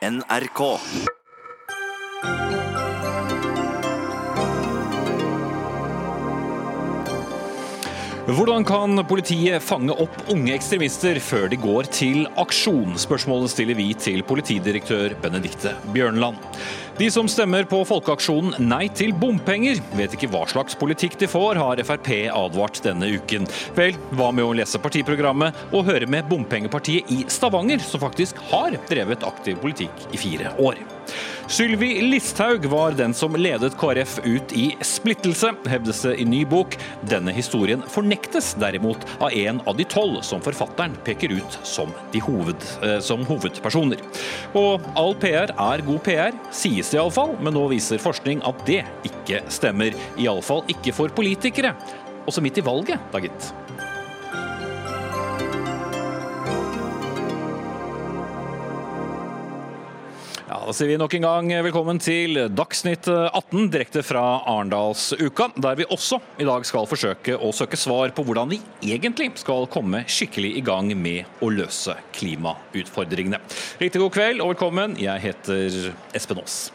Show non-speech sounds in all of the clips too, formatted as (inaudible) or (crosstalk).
NRK. Hvordan kan politiet fange opp unge ekstremister før de går til aksjon? Spørsmålet stiller vi til politidirektør Benedikte Bjørnland. De som stemmer på folkeaksjonen Nei til bompenger, vet ikke hva slags politikk de får, har Frp advart denne uken. Vel, hva med å lese partiprogrammet og høre med bompengepartiet i Stavanger, som faktisk har drevet aktiv politikk i fire år? Sylvi Listhaug var den som ledet KrF ut i splittelse, hevdes det i ny bok. Denne historien fornektes derimot av en av de tolv som forfatteren peker ut som, hoved, eh, som hovedpersoner. Og all PR er god PR, sies det iallfall, men nå viser forskning at det ikke stemmer. Iallfall ikke for politikere. Også midt i valget, da gitt. Da sier vi nok en gang velkommen til Dagsnytt 18 direkte fra Arendalsuka, der vi også i dag skal forsøke å søke svar på hvordan vi egentlig skal komme skikkelig i gang med å løse klimautfordringene. Riktig god kveld og velkommen. Jeg heter Espen Aas.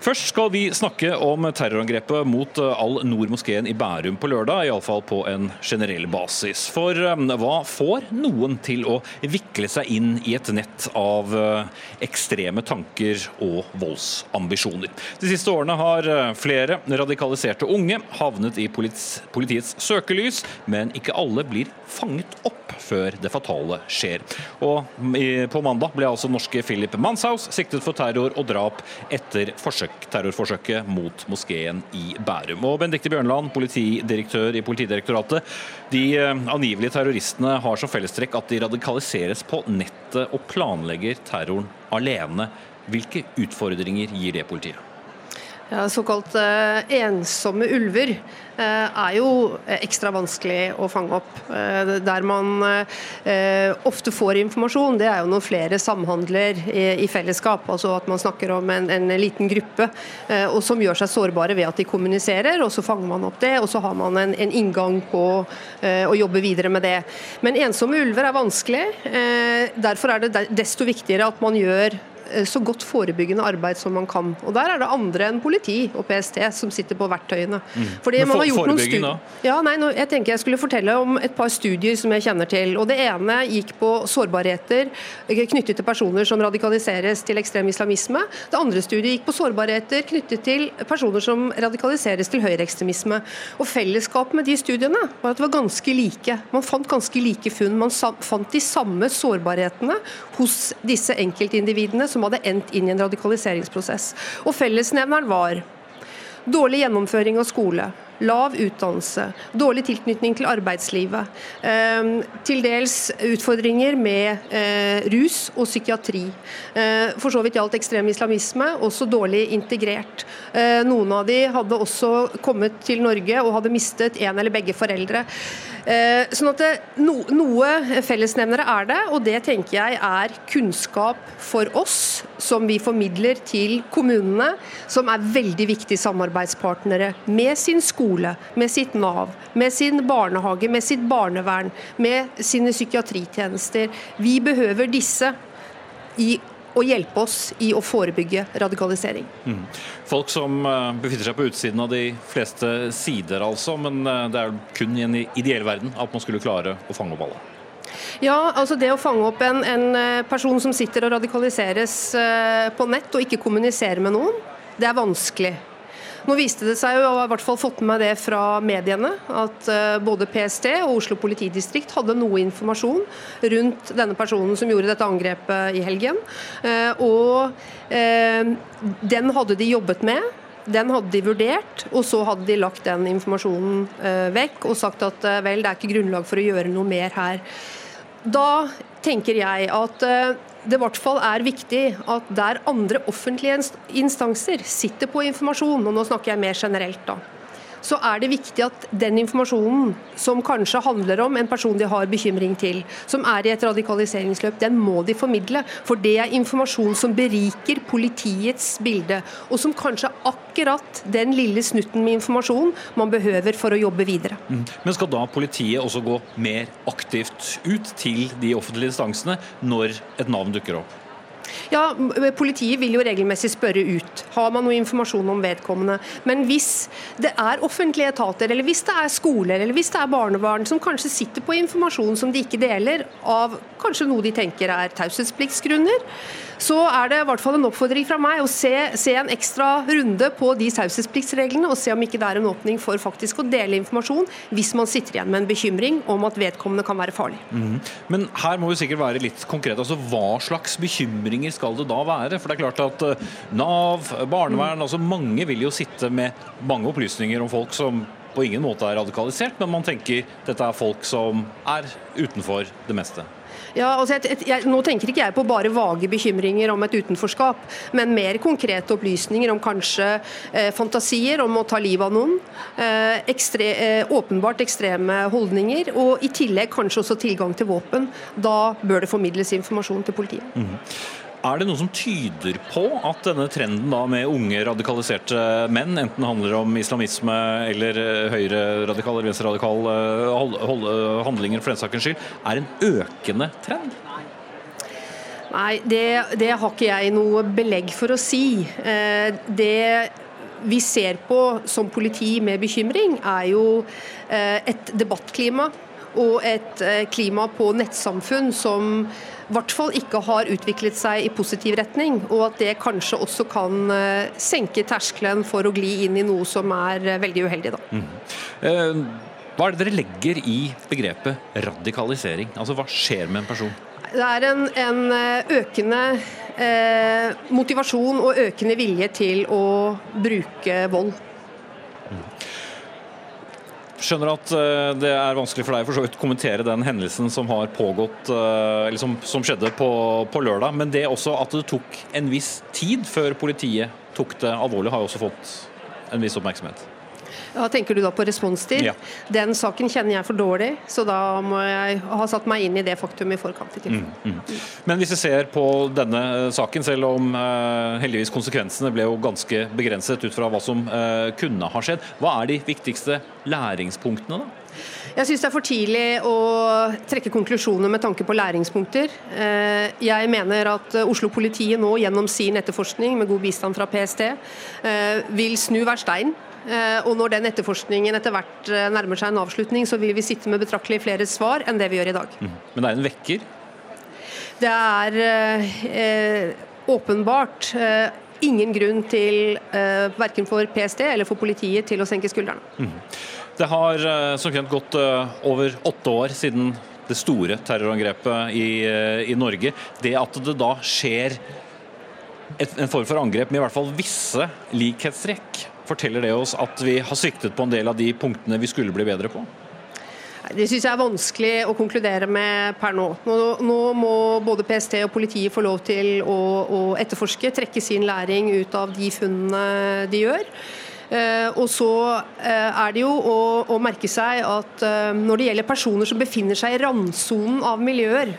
Først skal vi snakke om terrorangrepet mot Al-Noor-moskeen i Bærum på lørdag, iallfall på en generell basis. For um, hva får noen til å vikle seg inn i et nett av uh, ekstreme tanker og voldsambisjoner? De siste årene har flere radikaliserte unge havnet i politiets, søkelys, men ikke alle blir fanget opp før det fatale skjer. Og På mandag ble altså norske Philip Manshaus siktet for terror og drap etter forsøk terrorforsøket mot moskeen i Bærum. Og Bendikte Bjørnland, politidirektør i Politidirektoratet. De eh, angivelige terroristene har som fellestrekk at de radikaliseres på nettet og planlegger terroren alene. Hvilke utfordringer gir det politiet? Ja, Såkalt uh, ensomme ulver uh, er jo ekstra vanskelig å fange opp. Uh, der man ofte får informasjon, det er jo når flere samhandler i, fellesskap. Altså at man snakker om en, en liten gruppe og som gjør seg sårbare ved at de kommuniserer, og så fanger man opp det. Og så har man en, en inngang på å jobbe videre med det. Men ensomme ulver er vanskelig. derfor er det desto viktigere at man gjør Eh, så godt forebyggende arbeid som man kan. Og Der er det andre enn politi og PST som sitter på verktøyene. Mm. Fordi Men for, noen studier Ja, nei, nå, jeg tenker jeg skulle fortelle om et par studier som jeg kjenner til. og Det ene gikk på sårbarheter eh, knyttet til personer som radikaliseres til ekstrem islamisme. Det andre studiet gikk på sårbarheter knyttet til personer som radikaliseres til høyreekstremisme. Og Fellesskapet med de studiene var at det var ganske like. Man fant ganske like funn. Man fant de samme sårbarhetene hos disse enkeltindividene som som hadde endt inn i en radikaliseringsprosess. Og Fellesnevneren var dårlig gjennomføring av skole, lav utdannelse, dårlig tilknytning til arbeidslivet, eh, til dels utfordringer med eh, rus og psykiatri. Eh, for så vidt gjaldt ekstrem islamisme, også dårlig integrert. Noen av de hadde også kommet til Norge og hadde mistet en eller begge foreldre. Sånn at det, no, Noe fellesnevnere er det, og det tenker jeg er kunnskap for oss som vi formidler til kommunene, som er veldig viktige samarbeidspartnere med sin skole, med sitt Nav, med sin barnehage, med sitt barnevern, med sine psykiatritjenester. Vi behøver disse i å hjelpe oss i å forebygge radikalisering. Mm. Folk som eh, befinner seg på utsiden av de fleste sider, altså. Men eh, det er kun i en ideell verden at man skulle klare å fange opp alle. Ja, altså Det å fange opp en, en eh, person som sitter og radikaliseres på nett og ikke kommuniserer med noen, det er vanskelig. Nå viste det seg, og jeg har i hvert fall fått med det fra mediene, at eh, både PST og Oslo politidistrikt hadde noe informasjon rundt denne personen som gjorde dette angrepet i helgen. Eh, og eh, den hadde de jobbet med. Den hadde de vurdert, og så hadde de lagt den informasjonen vekk og sagt at vel, det er ikke grunnlag for å gjøre noe mer her. Da tenker jeg at det i hvert fall er viktig at der andre offentlige instanser sitter på informasjon, og nå snakker jeg mer generelt da, så er det viktig at den informasjonen som kanskje handler om en person de har bekymring til, som er i et radikaliseringsløp, den må de formidle. For det er informasjon som beriker politiets bilde, og som kanskje er akkurat den lille snutten med informasjon man behøver for å jobbe videre. Mm. Men skal da politiet også gå mer aktivt ut til de offentlige instansene når et navn dukker opp? Ja, Politiet vil jo regelmessig spørre ut. Har man noe informasjon om vedkommende? Men hvis det er offentlige etater, eller hvis det er skoler eller hvis det er barnevern som kanskje sitter på informasjon som de ikke deler, av kanskje noe de tenker er taushetspliktsgrunner, så er det i hvert fall en oppfordring fra meg å se, se en ekstra runde på de taushetspliktsreglene, og se om ikke det er en åpning for faktisk å dele informasjon hvis man sitter igjen med en bekymring om at vedkommende kan være farlig. Mm. Men her må vi sikkert være litt konkrete. Altså, hva slags bekymringer skal det da være? For det er klart at eh, Nav, barnevern, mm. altså mange vil jo sitte med mange opplysninger om folk som på ingen måte er radikalisert, men man tenker dette er folk som er utenfor det meste. Ja, altså jeg, jeg, nå tenker ikke jeg på bare vage bekymringer om et utenforskap, men mer konkrete opplysninger om kanskje eh, fantasier om å ta livet av noen. Eh, ekstre, eh, åpenbart ekstreme holdninger, og i tillegg kanskje også tilgang til våpen. Da bør det formidles informasjon til politiet. Mm. Er det noe som tyder på at denne trenden med unge radikaliserte menn, enten det handler om islamisme eller høyreradikale høyre-radikal eller venstre-radikal eh, handlinger for den sakens skyld, er en økende trend? Nei, det, det har ikke jeg noe belegg for å si. Eh, det vi ser på som politi med bekymring, er jo et debattklima og et klima på nettsamfunn som i hvert fall ikke har utviklet seg i positiv retning, og at det kanskje også kan eh, senke terskelen for å gli inn i noe som er eh, veldig uheldig. Da. Mm. Eh, hva er det dere legger i begrepet radikalisering? Altså Hva skjer med en person? Det er en, en økende eh, motivasjon og økende vilje til å bruke vold. Mm skjønner at eh, det er vanskelig for deg for så kommentere den hendelsen som har pågått, eh, eller som, som skjedde på, på, lørdag. Men det også at det tok en viss tid før politiet tok det alvorlig, har jo også fått en viss oppmerksomhet. Ja, tenker du da på responstid? Ja. Den saken kjenner jeg for dårlig, så da må jeg ha satt meg inn i det faktum i forkant. i mm, mm. Men hvis vi ser på denne saken, selv om uh, heldigvis konsekvensene ble jo ganske begrenset ut fra hva som uh, kunne ha skjedd, hva er de viktigste læringspunktene da? Jeg syns det er for tidlig å trekke konklusjoner med tanke på læringspunkter. Eh, jeg mener at Oslo-politiet nå gjennom sin etterforskning, med god bistand fra PST, vil snu hver stein Eh, og når den etterforskningen etter hvert eh, nærmer seg en avslutning, så vil vi sitte med betraktelig flere svar enn det vi gjør i dag. Mm. Men det er en vekker? Det er eh, åpenbart eh, ingen grunn til, eh, verken for PST eller for politiet, til å senke skuldrene. Mm. Det har eh, som kjent gått over åtte år siden det store terrorangrepet i, i Norge. Det at det da skjer et, en form for angrep med i hvert fall visse likhetstrekk Forteller det oss at vi har sviktet på en del av de punktene vi skulle bli bedre på? Det syns jeg er vanskelig å konkludere med per nå. nå. nå. må både PST og politiet få lov til å, å, etterforske, trekke sin læring ut av de funnene de gjør. Eh, og så eh, er det jo å, å merke seg at eh, når det gjelder personer som befinner seg i randsonen av miljøer,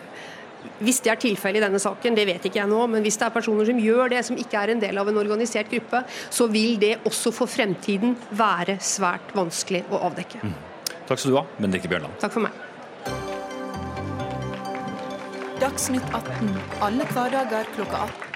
hvis det er tilfellet i denne saken, det vet ikke jeg nå, men hvis det er personer som gjør det, som ikke er en del av en organisert gruppe, så vil det også for fremtiden være svært vanskelig å avdekke. Mm. Takk skal du ha, Benedicte Bjørnland. Takk for meg. Dagsnytt 18 alle hverdager klokka 18.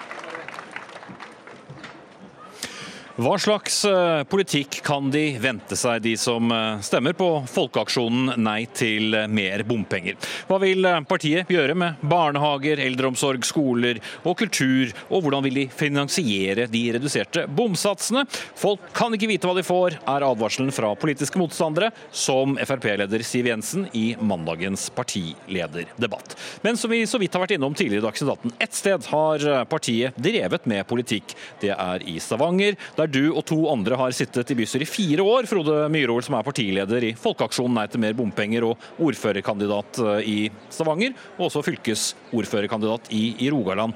Hva slags eh, politikk kan de vente seg, de som eh, stemmer på folkeaksjonen Nei til mer bompenger? Hva vil eh, partiet gjøre med barnehager, eldreomsorg, skoler og kultur? Og hvordan vil de finansiere de reduserte bomsatsene? Folk kan ikke vite hva de får, er advarselen fra politiske motstandere, som Frp-leder Siv Jensen i mandagens partilederdebatt. Men som vi så vidt har vært innom tidligere i Dagsnytt 18, ett sted har partiet drevet med politikk. Det er i Stavanger. der der du og to andre har sittet i bystyret i fire år. Frode Myhrol, som er partileder i Folkeaksjonen Nei til mer bompenger og ordførerkandidat eh, i Stavanger, og også fylkesordførerkandidat i, i Rogaland.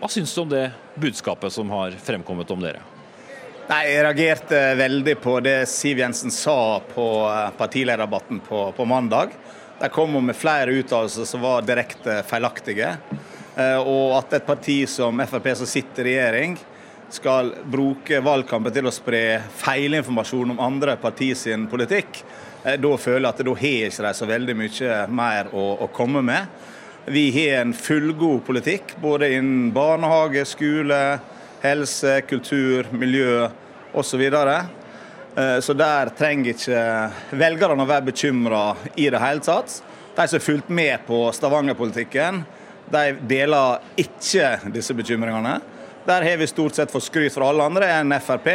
Hva syns du om det budskapet som har fremkommet om dere? Nei, Jeg reagerte veldig på det Siv Jensen sa på eh, partilederdebatten på, på mandag. Der kom med flere uttalelser som var direkte feilaktige. Eh, og at et parti som Frp som sitter i regjering, skal bruke valgkampen til å spre feilinformasjon om andre partier sin politikk, eh, da føler jeg at da har ikke de så veldig mye mer å, å komme med. Vi har en fullgod politikk både innen barnehage, skole, helse, kultur, miljø osv. Så. Eh, så der trenger ikke velgerne å være bekymra i det hele tatt. De som har fulgt med på Stavanger-politikken, de deler ikke disse bekymringene. Der har vi stort sett fått skryt fra alle andre enn Frp,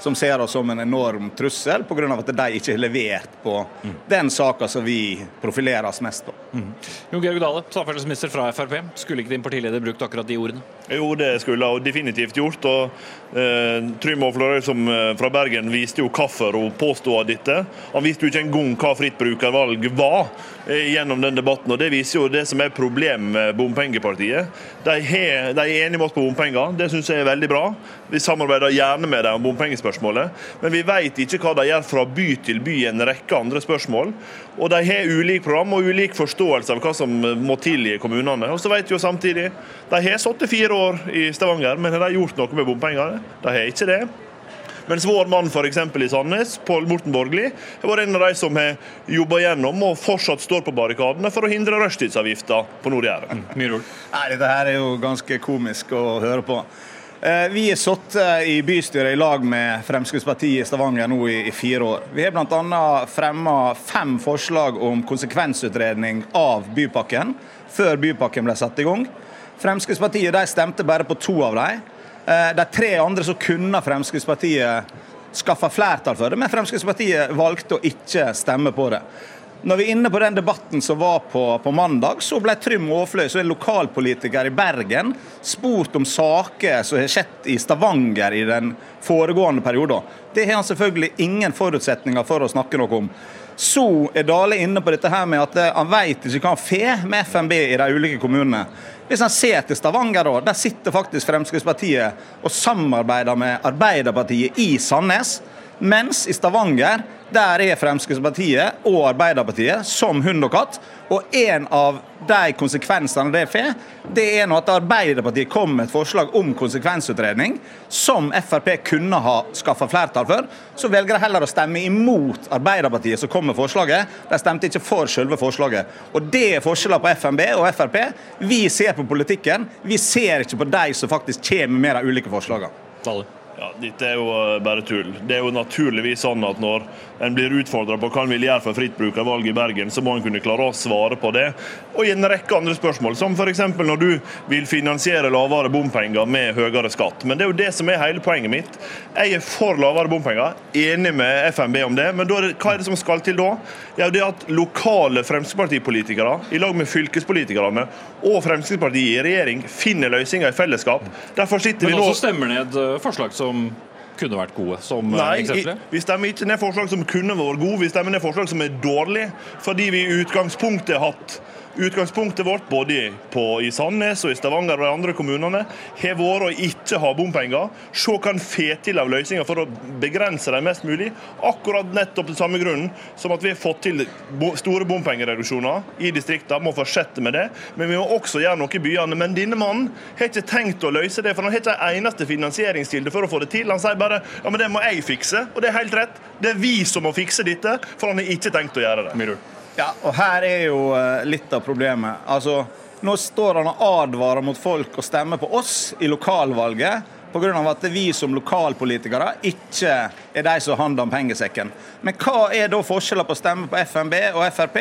som ser oss som en enorm trussel pga. at de ikke har levert på mm. den saka som vi profilerer oss mest på. Mm. Jon Georg Dale, samferdselsminister fra Frp. Skulle ikke din partileder brukt akkurat de ordene? Jo, det skulle hun definitivt gjort. og eh, Trym Aaflerøy eh, fra Bergen viste jo hvorfor hun påsto dette. Han viste jo ikke engang hva fritt brukervalg var eh, gjennom den debatten. og Det viser jo det som er problemet med bompengepartiet. De, he, de er enige med oss på bompenger. Det syns jeg er veldig bra. Vi samarbeider gjerne med dem om bompengespørsmålet. Men vi vet ikke hva de gjør fra by til by i en rekke andre spørsmål. Og de har ulik program og ulik forståelse av hva som må til i kommunene. Og så vet vi jo samtidig De har sittet fire år i Stavanger, men har de gjort noe med bompengene? De har ikke det. Mens vår mann f.eks. i Sandnes, Pål Morten Borgli, har vært en av de som har jobba gjennom og fortsatt står på barrikadene for å hindre rushtidsavgifta på Nord-Jæren. Mm, dette her er jo ganske komisk å høre på. Eh, vi har sittet i bystyret i lag med Fremskrittspartiet i Stavanger nå i, i fire år. Vi har bl.a. fremma fem forslag om konsekvensutredning av bypakken før bypakken ble satt i gang. Fremskrittspartiet de stemte bare på to av dem. Eh, de tre andre så kunne Fremskrittspartiet skaffa flertall for det, men Fremskrittspartiet valgte å ikke stemme på det. Når vi er inne på den debatten som var på, på mandag, så ble Trym Aafløy, som er lokalpolitiker i Bergen, spurt om saker som har skjedd i Stavanger i den foregående perioden. Det har han selvfølgelig ingen forutsetninger for å snakke noe om. Så er Dale inne på dette her med at han vet ikke hva han får med FNB i de ulike kommunene. Hvis han ser til Stavanger, da, der sitter faktisk Fremskrittspartiet og samarbeider med Arbeiderpartiet i Sandnes. Mens i Stavanger der er Fremskrittspartiet og Arbeiderpartiet som hund og katt. Og en av de konsekvensene det får, det er nå at Arbeiderpartiet kom med et forslag om konsekvensutredning som Frp kunne ha skaffa flertall for. Så velger de heller å stemme imot Arbeiderpartiet som kom med forslaget. De stemte ikke for selve forslaget. Og Det er forskjellen på FNB og Frp. Vi ser på politikken, vi ser ikke på de som faktisk kommer med de ulike forslagene. Ja, Dette er jo eh, bare tull. Det er jo naturligvis sånn at når en blir utfordra på hva en vil gjøre for fritt brukervalg i Bergen, så må en kunne klare å svare på det. Og i en rekke andre spørsmål, som f.eks. når du vil finansiere lavere bompenger med høyere skatt. Men det er jo det som er hele poenget mitt. Jeg er for lavere bompenger, enig med FNB om det. Men hva er det som skal til da? Ja, det er at lokale Fremskrittspartipolitikere i lag med fylkespolitikerne og Fremskrittspartiet i regjering finner løsninger i fellesskap. Derfor sitter Men vi nå... også stemmer ned eh, forslag som som kunne vært gode, som eh, Nei, eksempelet? Vi stemmer ikke ned forslag som kunne vært gode, vi stemmer ned forslag som er dårlige, fordi vi i utgangspunktet har hatt Utgangspunktet vårt både på, i Sandnes og i Stavanger og de andre kommunene har vært å ikke ha bompenger. Se hva en får til av løsninger for å begrense dem mest mulig. Akkurat nettopp den samme grunnen som at vi har fått til store bompengereduksjoner i distriktene. Må fortsette med det. Men vi må også gjøre noe i byene. Men denne mannen har ikke tenkt å løse det, for han har ikke en eneste finansieringskilde for å få det til. Han sier bare ja, men det må jeg fikse. Og det er helt rett. Det er vi som må fikse dette, for han har ikke tenkt å gjøre det. Mirur. Ja, og her er jo eh, litt av problemet. Altså, nå står han og advarer mot folk å stemme på oss i lokalvalget pga. at vi som lokalpolitikere ikke er de som handler om pengesekken. Men hva er da forskjellen på å stemme på FNB og Frp?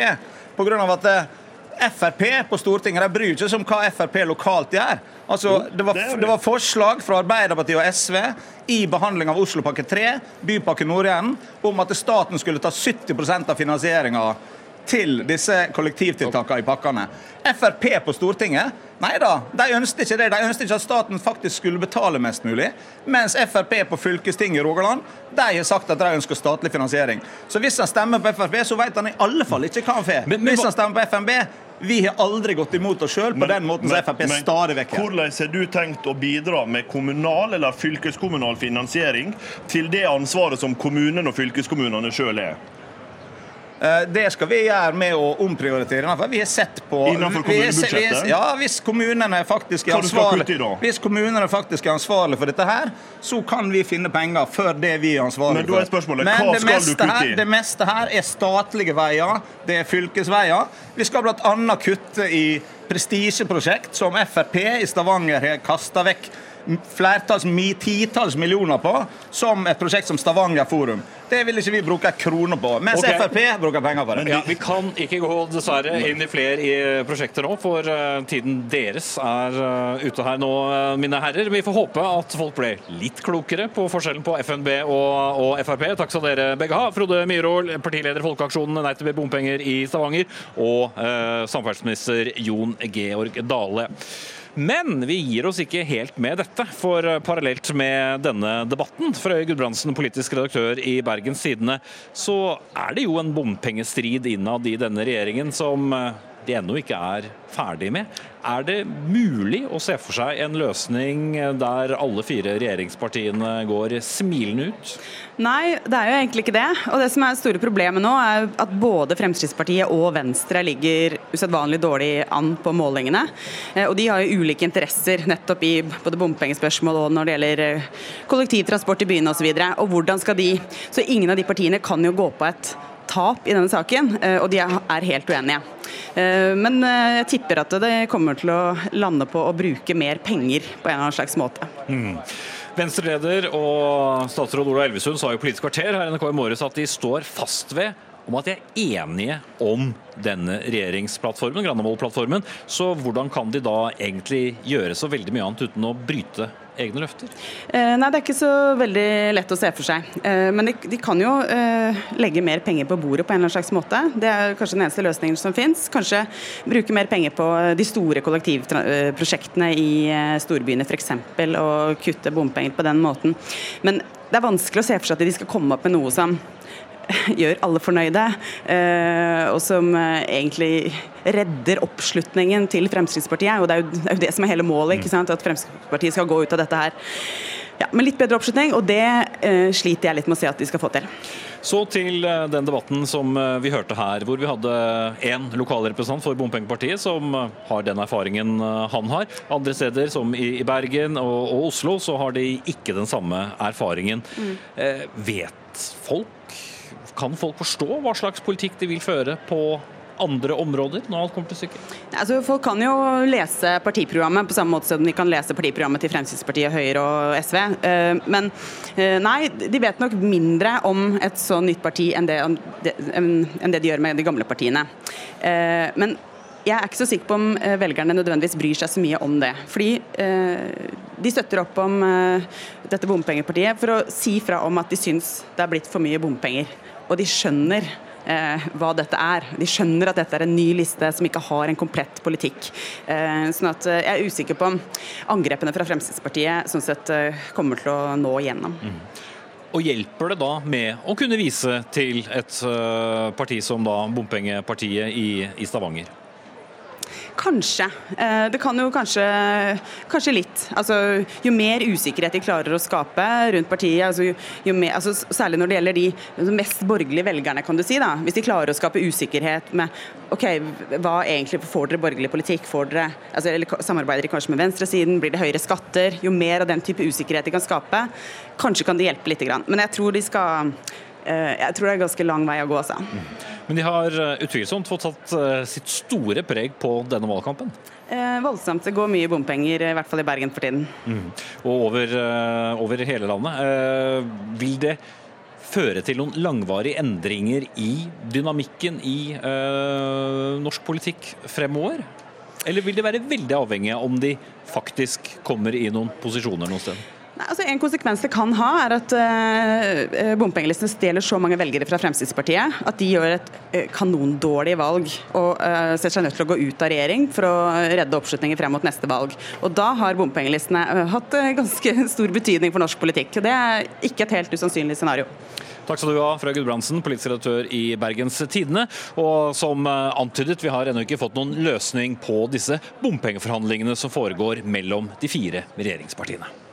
Pga. at eh, Frp på Stortinget de bryr seg om hva Frp lokalt gjør. Altså, det, var, det var forslag fra Arbeiderpartiet og SV i behandling av Oslopakke 3, Bypakke Nord-Jæren, om at staten skulle ta 70% av finansieringa til disse kollektivtiltakene i pakkene. Frp på Stortinget nei da, de ønsket ikke det. De ønsket ikke at staten faktisk skulle betale mest mulig. Mens Frp på fylkestinget i Rogaland de har sagt at de ønsker statlig finansiering. Så hvis han stemmer på Frp, så vet han i alle fall ikke hva han får. Hvis han stemmer på FNB vi har aldri gått imot oss sjøl på men, den måten som Frp stadig vekk Hvordan har du tenkt å bidra med kommunal eller fylkeskommunal finansiering til det ansvaret som kommunene og fylkeskommunene sjøl er? Eh, det skal vi gjøre med å omprioritere. For vi har sett på Innenfor kommunebudsjettet? Ja, hvis kommunene faktisk er ansvarlige? Hvis kommunene faktisk er ansvarlig for dette her, så kan vi finne penger for det vi er ansvarlige Men da er spørsmålet, Men hva det skal du her. Det meste her er statlige veier, det er fylkesveier. Vi skal bl.a. kutte i prestisjeprosjekt som Frp i Stavanger har kasta vekk flertalls, titalls millioner på, som et prosjekt som Stavanger Forum. Det vil ikke vi bruke kroner på, mens okay. Frp bruker penger på det. Ja, Vi kan ikke gå dessverre inn i flere i prosjekter nå, for eh, tiden deres er eh, ute her nå, eh, mine herrer. Vi får håpe at folk ble litt klokere på forskjellen på FNB og, og Frp. Takk skal dere begge ha. Frode Myhrvold, partileder Folkeaksjonen Nei til bompenger i Stavanger, og eh, samferdselsminister Jon Georg Dale. Men vi gir oss ikke helt med dette, for eh, parallelt med denne debatten, Frøy Gudbrandsen, politisk redaktør i Bergens Tidende, så er det jo en bompengestrid innad i denne regjeringen som eh, de ennå ikke er ferdig med. Er det mulig å se for seg en løsning der alle fire regjeringspartiene går smilende ut? Nei, det er jo egentlig ikke det. Og det som er det store problemet nå, er at både Fremskrittspartiet og Venstre ligger usedvanlig dårlig an på målingene. Eh, Og de har jo ulike interesser nettopp i både bompengespørsmål og når det gjelder eh, kollektivtransport i byene osv. Og, så og hvordan skal de Så ingen av de partiene kan jo gå på et tap i denne saken, eh, og de er helt uenige. Eh, Men eh, jeg tipper at det kommer til å lande på å bruke mer penger på en eller annen slags måte. Venstre-leder og statsråd Ola Elvesund sa i Politisk kvarter her i NRK i morges at de står fast ved om at de er enige om denne regjeringsplattformen, Granavolden-plattformen. Så hvordan kan de da egentlig gjøre så veldig mye annet uten å bryte egne løfter? Eh, Nei, det er ikke så veldig lett å se for seg. Eh, Men de, de kan jo eh, legge mer penger på bordet på en eller annen slags måte. Det er kanskje den eneste løsningen som finnes. Kanskje bruke mer penger på de store kollektivprosjektene i storbyene f.eks. Og kutte bompenger på den måten. Men det er vanskelig å se for seg at de skal komme opp med noe som (laughs) gjør alle fornøyde, eh, og som eh, egentlig redder oppslutningen til Fremskrittspartiet. Og det er jo det, er jo det som er hele målet, ikke sant? at Fremskrittspartiet skal gå ut av dette her ja, med litt bedre oppslutning, og det eh, sliter jeg litt med å se at de skal få til. Så til eh, den debatten som vi hørte her, hvor vi hadde én lokalrepresentant for Bompengepartiet som har den erfaringen han har. Andre steder, som i Bergen og, og Oslo, så har de ikke den samme erfaringen. Eh, vet folk, kan folk forstå hva slags politikk de vil føre på andre områder, når alt kommer til stykket? Altså, folk kan jo lese partiprogrammet på samme måte som de kan lese partiprogrammet til Fremskrittspartiet, Høyre og SV. Eh, Men eh, nei, de vet nok mindre om et så nytt parti enn det, enn det de gjør med de gamle partiene. Eh, Men jeg er ikke så sikker på om velgerne nødvendigvis bryr seg så mye om det. Fordi eh, de støtter opp om eh, dette bompengepartiet for å si fra om at de syns det er blitt for mye bompenger. Og de skjønner eh, hva dette er. De skjønner at dette er en ny liste som ikke har en komplett politikk. Eh, sånn at eh, Jeg er usikker på om angrepene fra Fremskrittspartiet sånn sett eh, kommer til å nå igjennom. Og hjelper det da med å kunne vise til et eh, parti som da bompengepartiet i, i Stavanger? Kanskje. Eh, Det kan jo kanskje, kanskje litt. Altså, jo mer usikkerhet de klarer å skape rundt partiet, altså, jo, mer, altså, særlig når det gjelder de altså, mest borgerlige velgerne, kan du si. da, Hvis de klarer å skape usikkerhet med ok, hva egentlig får dere borgerlig politikk, får dere, altså, eller samarbeider de kanskje med venstresiden, blir det høyere skatter? Jo mer av den type usikkerhet de kan skape, kanskje kan det hjelpe litt. grann. Men jeg tror de skal jeg tror det er ganske lang vei å gå. altså. Men de har eh, utvilsomt fått tatt eh, sitt store preg på denne valgkampen. Eh, voldsomt. Det går mye bompenger, i hvert fall i Bergen for tiden. Og over, eh, over hele landet. Eh, Vil det føre til noen langvarige endringer i dynamikken i eh, norsk politikk fremover? Eller vil det være veldig avhengig av om de faktisk kommer i noen posisjoner noe sted? Nei, altså En konsekvens det kan ha, er at uh, bompengelistene stjeler så mange velgere fra Fremskrittspartiet at de gjør et uh, kanondårlig valg og uh, setter seg nødt til å gå ut av regjering for å redde oppslutningen frem mot neste valg. Og Da har bompengelistene hatt ganske (laughs) stor betydning for norsk politikk. og Det er ikke et helt usannsynlig scenario. Takk skal du ha, Frøy Gudbrandsen, politisk redaktør i Bergens Tidende. Og som antydet, vi har ennå ikke fått noen løsning på disse bompengeforhandlingene som foregår mellom de fire regjeringspartiene.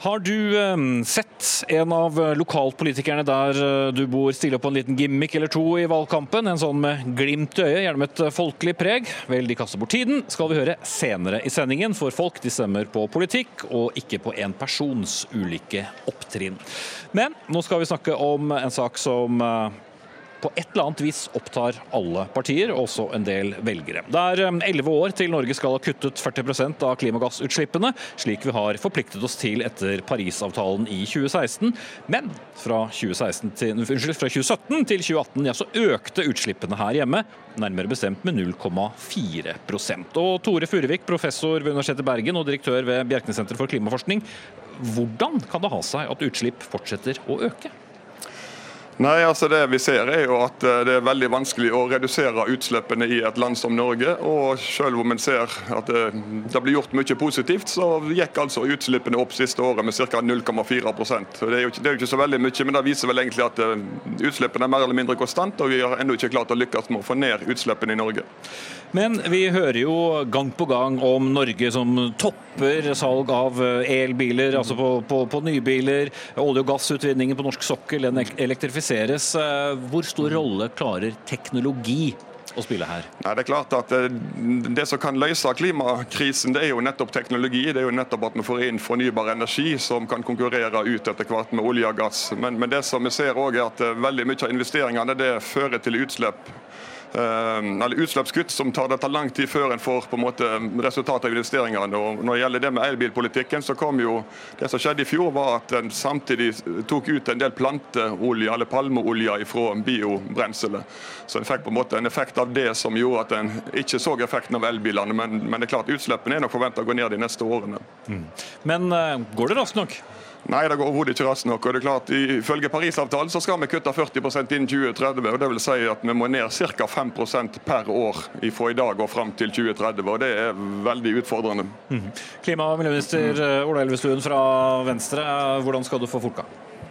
Har du um, sett en av lokalpolitikerne der uh, du bor stille opp på en liten gimmick eller to i valgkampen? En sånn med glimt i øyet, gjerne med et folkelig preg? Vel, de kaster bort tiden, skal vi høre senere i sendingen. For folk de stemmer på politikk, og ikke på en persons ulike opptrinn. Men nå skal vi snakke om en sak som på et eller annet vis opptar alle partier, også en del velgere. Det er um, elleve år til Norge skal ha kuttet 40% av klimagassutslippene, slik vi har forpliktet oss til etter Parisavtalen i 2016. Men fra, 2016 til, unnskyld, fra 2017 til 2018 ja, så økte utslippene her hjemme, nærmere bestemt med 0,4% Og Tore Furuvik, professor ved Universitetet i Bergen og direktør ved Bjerknessenteret for klimaforskning. Hvordan kan det ha seg at utslipp fortsetter å øke? Nei, altså Det vi ser er jo at eh, det er veldig vanskelig å redusere utslippene i et land som Norge. og Selv om en ser at det, det blir gjort mye positivt, så gikk altså utslippene opp siste året med ca. 0,4 Det er jo ikke, det er jo ikke så veldig mye, men det viser vel egentlig at eh, utslippene er mer eller mindre konstant, og vi har ennå ikke klart å lykkes med å få ned utslippene i Norge. Men vi hører jo gang på gang om Norge som topper salg av eh, elbiler, altså på, på, på nybiler. Olje- og gassutvinningen på norsk sokkel den elektrifiseres. Eh, hvor stor rolle klarer teknologi å spille her? Nei, det er klart at det, eh, det som kan løse klimakrisen, det er jo nettopp teknologi. Det er jo nettopp at vi får inn fornybar energi som kan konkurrere ut etter hvert med olje og gass. Men, men det som vi ser også er at veldig mye av investeringene det fører til utslipp Eh, eller utslippskutt som tar, det tar lang tid før en får på en måte resultatet av investeringene. Og når det gjelder det med elbilpolitikken, så kom jo det som skjedde i fjor, var at en samtidig tok ut en del planteolje eller palmeolje fra biobrenselet. Så en fikk på en måte en effekt av det som gjorde at en ikke så effekten av elbilene. Men, men det er klart utslippene er nok forventa å gå ned de neste årene. Mm. Men uh, går det raskt nok? Nei, det går overhodet ikke raskt nok. og det er klart, Ifølge Parisavtalen så skal vi kutte 40% innen 2030. og det vil si at Vi må ned ca. 5% per år fra i dag og fram til 2030. og Det er veldig utfordrende. Mm. Klima- og miljøminister eh, Ola Elvestuen fra Venstre, hvordan skal du få folka?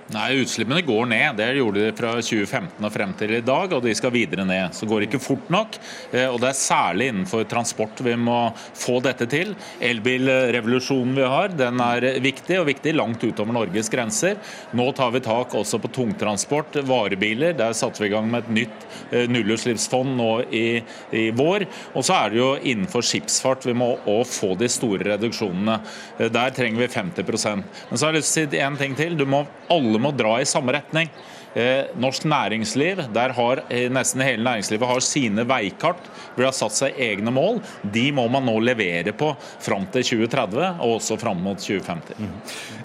Nei, Utslippene går ned. Det gjorde de fra 2015 og frem til i dag, og de skal videre ned. Så går det ikke fort nok. Eh, og Det er særlig innenfor transport vi må få dette til. Elbilrevolusjonen vi har, den er viktig, og viktig langt utover Norges grenser. Nå tar vi tak også på tungtransport, varebiler. Der satte vi i gang med et nytt eh, nullutslippsfond nå i, i vår. Og så er det jo innenfor skipsfart vi må også få de store reduksjonene. Eh, der trenger vi 50% Men så har jeg lyst til å si en ting til. Du må alle alle må dra i samme retning. Eh, norsk næringsliv, der har eh, nesten hele næringslivet har sine veikart hvor de har satt seg egne mål. De må man nå levere på fram til 2030 og også fram mot 2050. Mm.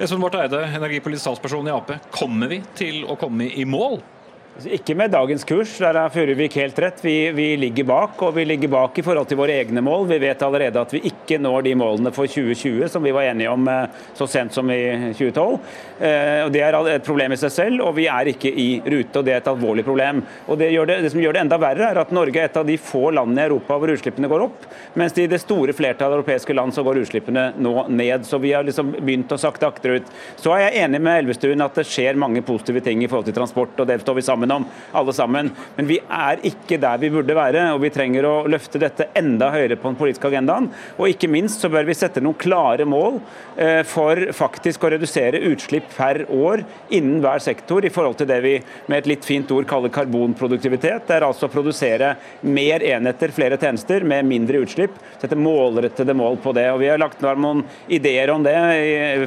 Espen Barth Eide, energipolitisk talsperson i Ap. Kommer vi til å komme i mål? Altså, ikke med dagens kurs, der er Furuvik helt rett. Vi, vi, ligger bak, og vi ligger bak i forhold til våre egne mål. Vi vet allerede at vi ikke når de målene for 2020 som vi var enige om eh, så sent som i 2012. Eh, og Det er et problem i seg selv, og vi er ikke i rute. og Det er et alvorlig problem. Og Det, det, det som gjør det enda verre, er at Norge er et av de få landene i Europa hvor utslippene går opp, mens i det store flertallet av europeiske land så går utslippene nå ned. Så vi har liksom begynt å sakte akterut. Så er jeg enig med Elvestuen at det skjer mange positive ting i forhold til transport, og det står vi sammen sammen om, alle sammen. Men vi er ikke der vi burde være, og vi trenger å løfte dette enda høyere på den politiske agendaen. Og ikke minst så bør vi sette noen klare mål eh, for faktisk å redusere utslipp per år innen hver sektor, i forhold til det vi med et litt fint ord kaller karbonproduktivitet. Det er altså å produsere mer enheter, flere tjenester med mindre utslipp. Sette målrettede mål på det. Og Vi har lagt noen ideer om det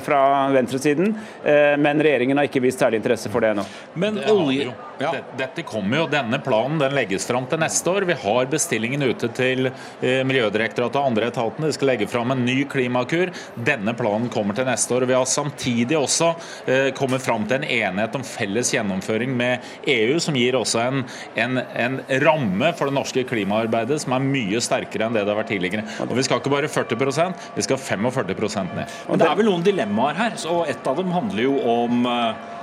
fra venstresiden, eh, men regjeringen har ikke vist særlig interesse for det ennå. Men olje... Ja. Dette kommer jo, Denne planen den legges fram til neste år. Vi har bestillingen ute til eh, Miljødirektoratet og andre etatene. De skal legge fram en ny klimakur. Denne planen kommer til neste år. Vi har samtidig også eh, kommet fram til en enighet om felles gjennomføring med EU, som gir også en, en, en ramme for det norske klimaarbeidet som er mye sterkere enn det det har vært tidligere. Og Vi skal ikke bare 40% vi skal 45 ned. Men Det er vel noen dilemmaer her, og et av dem handler jo om eh,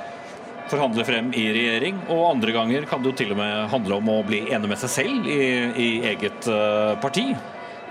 forhandle frem i regjering. Og andre ganger kan det jo til og med handle om å bli enig med seg selv i, i eget uh, parti.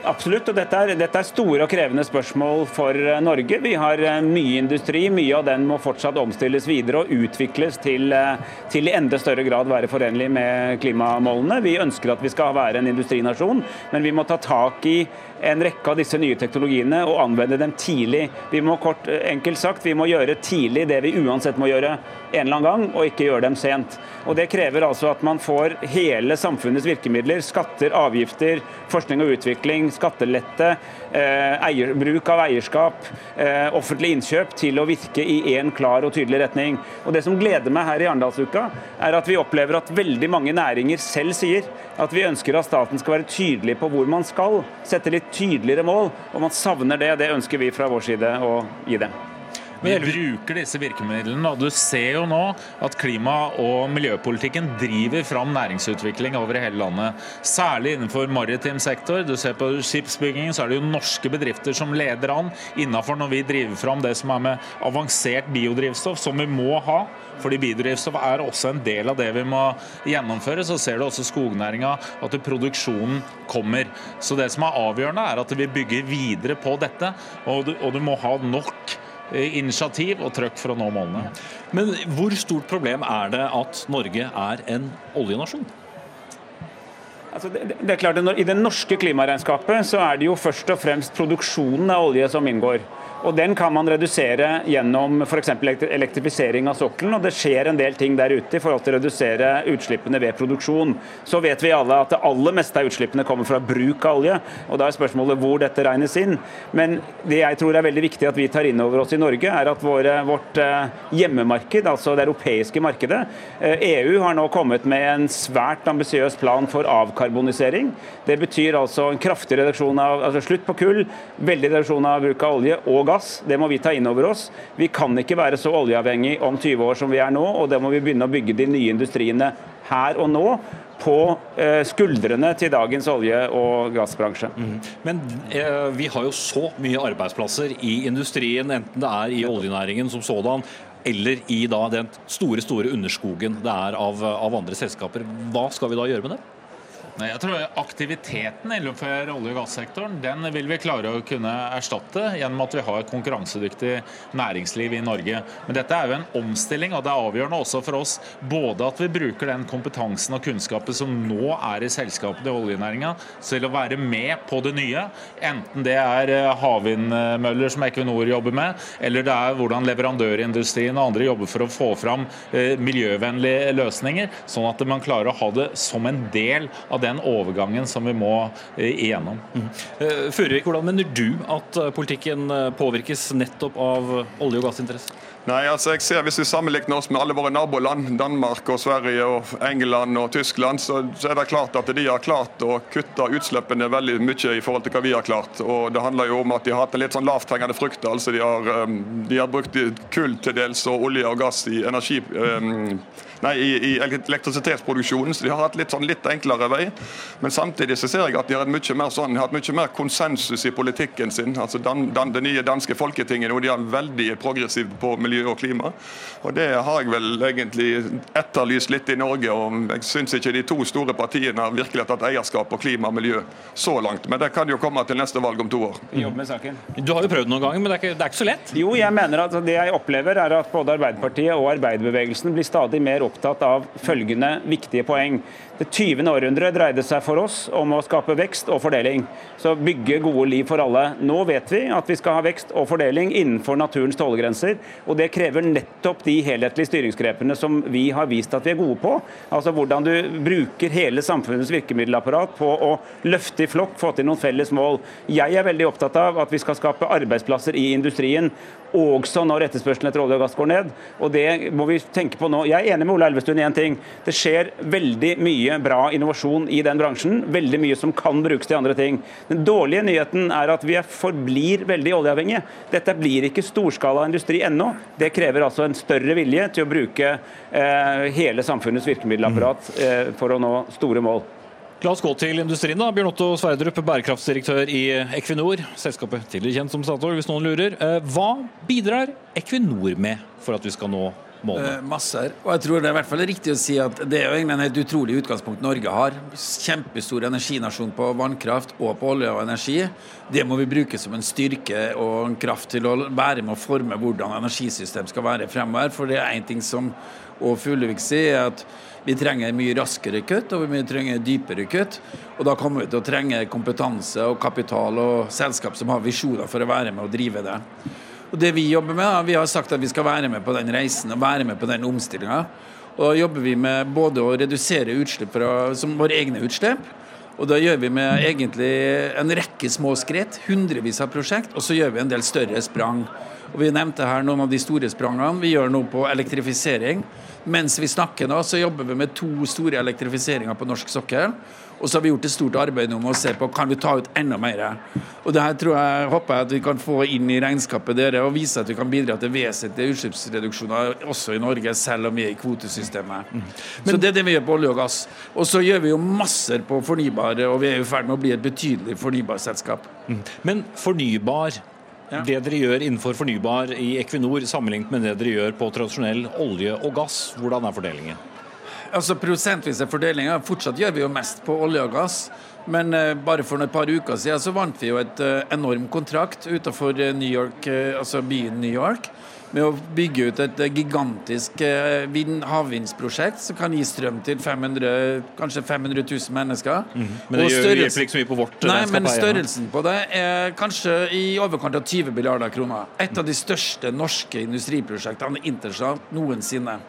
Absolutt, og dette er, dette er, store og krevende spørsmål for eh, Norge. Vi har eh, mye industri, mye av den må fortsatt omstilles videre og utvikles til, eh, til i enda større grad være forenlig med klimamålene. Vi ønsker at vi skal være en industrinasjon, men vi må ta tak i en rekke av disse nye teknologiene og anvende dem tidlig. Vi må kort enkelt sagt, vi må gjøre tidlig det vi uansett må gjøre en eller annen gang, og ikke gjøre dem sent. Og Det krever altså at man får hele samfunnets virkemidler, skatter, avgifter, forskning og utvikling, skattelette, eh, eier, bruk av eierskap, eh, offentlig innkjøp til å virke i én klar og tydelig retning. Og Det som gleder meg her i Arendalsuka, er at vi opplever at veldig mange næringer selv sier at vi ønsker at staten skal være tydelig på hvor man skal, sette litt tydeligere mål. Og man savner det. Det ønsker vi fra vår side å gi dem. Vi bruker disse virkemidlene, og du ser jo nå at klima- og miljøpolitikken driver fram næringsutvikling over hele landet. Særlig innenfor maritim sektor. Du ser på skipsbyggingen, så er det jo norske bedrifter som leder an innafor når vi driver fram det som er med avansert biodrivstoff, som vi må ha. Fordi biodrivstoff er også en del av det vi må gjennomføre. Så ser du også skognæringa at produksjonen kommer. Så det som er avgjørende, er at vi bygger videre på dette, og du, og du må ha nok initiativ og trøkk for å nå målene. Men hvor stort problem er det at Norge er en oljenasjon? Altså det, det, er klart at I det norske klimaregnskapet så er det jo først og fremst produksjonen av olje som inngår. Og Den kan man redusere gjennom f.eks. elektrifisering av sokkelen. og Det skjer en del ting der ute i forhold til å redusere utslippene ved produksjon. Så vet vi alle at det aller meste av utslippene kommer fra bruk av olje. og Da er spørsmålet hvor dette regnes inn. Men det jeg tror er veldig viktig at vi tar inn over oss i Norge, er at våre, vårt eh, hjemmemarked, altså det europeiske markedet EU eh, e har nå kommet med en svært ambisiøs plan for avkarbonisering. Det betyr altså en kraftig reduksjon av altså slutt på kull, veldig reduksjon av bruk av olje og gass. Det må vi ta inn over oss. Vi kan ikke være så oljeavhengig om 20 år som vi er nå, og da må vi begynne å bygge de nye industriene her og nå på eh, skuldrene til dagens olje- og gassbransje. Mm. Men eh, vi har jo så mye arbeidsplasser i industrien, enten det er i oljenæringen som sådan, eller i da den store store underskogen det er av, av andre selskaper. Hva skal vi da gjøre med det? Jeg tror Aktiviteten innenfor olje- og gassektoren den vil vi klare å kunne erstatte gjennom at vi har et konkurransedyktig næringsliv i Norge. Men dette er jo en omstilling, og det er avgjørende også for oss både at vi bruker den kompetansen og kunnskapen som nå er i selskapene i oljenæringa, til å være med på det nye. Enten det er eh, havvindmøller som Equinor jobber med, eller det er hvordan leverandørindustrien og andre jobber for å få fram eh, miljøvennlige løsninger, sånn at man klarer å ha det som en del av den overgangen som vi må eh, igjennom. Mm. Furuvik, hvordan mener du at eh, politikken påvirkes nettopp av olje- og gassinteresser? Nei, altså jeg ser Hvis vi sammenligner oss med alle våre naboland, Danmark og Sverige og England og Tyskland, så, så er det klart at de har klart å kutte utslippene veldig mye i forhold til hva vi har klart. Og Det handler jo om at de har hatt en litt sånn lavthengende frukt. altså De har, de har brukt kull til dels og olje og gass i energi... Um, nei, i, i elektrisitetsproduksjonen, så de har hatt litt, sånn, litt enklere vei. Men samtidig så ser jeg at de har, mye mer, sånn, hatt mye mer konsensus i politikken sin. altså dan, dan, Det nye danske folketinget og de er veldig progressive på miljø og klima. Og Det har jeg vel egentlig etterlyst litt i Norge. og Jeg syns ikke de to store partiene har virkelig tatt eierskap på klima og miljø så langt. Men det kan jo komme til neste valg om to år. Du har jo prøvd noen ganger, men det er, ikke, det er ikke så lett? Jo, jeg mener at det jeg opplever er at både Arbeiderpartiet og arbeiderbevegelsen blir stadig mer opptatt av følgende viktige poeng. Det 20. århundret dreide seg for oss om å skape vekst og fordeling. Så bygge gode liv for alle. Nå vet vi at vi skal ha vekst og fordeling innenfor naturens tålegrenser. Og det krever nettopp de helhetlige styringsgrepene som vi har vist at vi er gode på. Altså hvordan du bruker hele samfunnets virkemiddelapparat på å løfte i flokk, få til noen felles mål. Jeg er veldig opptatt av at vi skal skape arbeidsplasser i industrien også når etterspørselen etter olje og gass går ned. Og det må vi tenke på nå. Jeg er enig med Ola Elvestuen i én ting. Det skjer veldig mye bra innovasjon i den bransjen. Veldig mye som kan brukes til andre ting. Den dårlige nyheten er at vi forblir veldig oljeavhengige. Dette blir ikke storskala industri ennå. Det krever altså en større vilje til å bruke eh, hele samfunnets virkemiddelapparat eh, for å nå store mål. La oss gå til industrien. da. Bjørn Otto Sverdrup, bærekraftsdirektør i Equinor. Selskapet tidligere kjent som Statoil, hvis noen lurer. Eh, hva bidrar Equinor med for at vi skal nå målene? Eh, masser. Og jeg tror det er i hvert fall riktig å si at det er jo egentlig en utrolig utgangspunkt Norge har. Kjempestor energinasjon på vannkraft og på olje og energi. Det må vi bruke som en styrke og en kraft til å være med å forme hvordan energisystem skal være fremover. For det er én ting som og Fuglevik sier, er at vi trenger mye raskere kutt og vi trenger dypere kutt. Og da kommer vi til å trenge kompetanse og kapital og selskap som har visjoner for å være med og drive det. Og det Vi jobber med, vi har sagt at vi skal være med på den reisen og være med på den omstillinga. Og da jobber vi med både å redusere utslipp fra, som våre egne utslipp. Og da gjør vi med egentlig en rekke små skritt, hundrevis av prosjekt, og så gjør vi en del større sprang. Og Vi nevnte her noen av de store sprangene. Vi gjør noe på elektrifisering. Mens vi snakker nå, så jobber vi med to store elektrifiseringer på norsk sokkel. Og så har vi gjort et stort arbeid nå med å se på kan vi ta ut enda mer. Og det her tror jeg, håper jeg at vi kan få inn i regnskapet dere og vise at vi kan bidra til vesentlige utslippsreduksjoner også i Norge, selv om vi er i kvotesystemet. Mm. så det er det vi gjør på olje og gass. Og så gjør vi jo masser på fornybar, og vi er i ferd med å bli et betydelig fornybarselskap. Mm. Men fornybar ja. Det dere gjør innenfor fornybar i Equinor sammenlignet med det dere gjør på tradisjonell olje og gass, hvordan er fordelingen? Altså Prosentvise fordelinger. Fortsatt gjør vi jo mest på olje og gass. Men uh, bare for et par uker siden så vant vi jo et uh, enorm kontrakt utenfor uh, New York, altså byen New York med å bygge ut et gigantisk havvindsprosjekt som kan gi strøm til 500, kanskje 500 000 mennesker. Mm. Men det gjør størrelsen... ikke så mye på vårt Nei, men størrelsen på det er kanskje i overkant av 20 milliarder kroner. Et av de største norske industriprosjektene internasjonalt noensinne.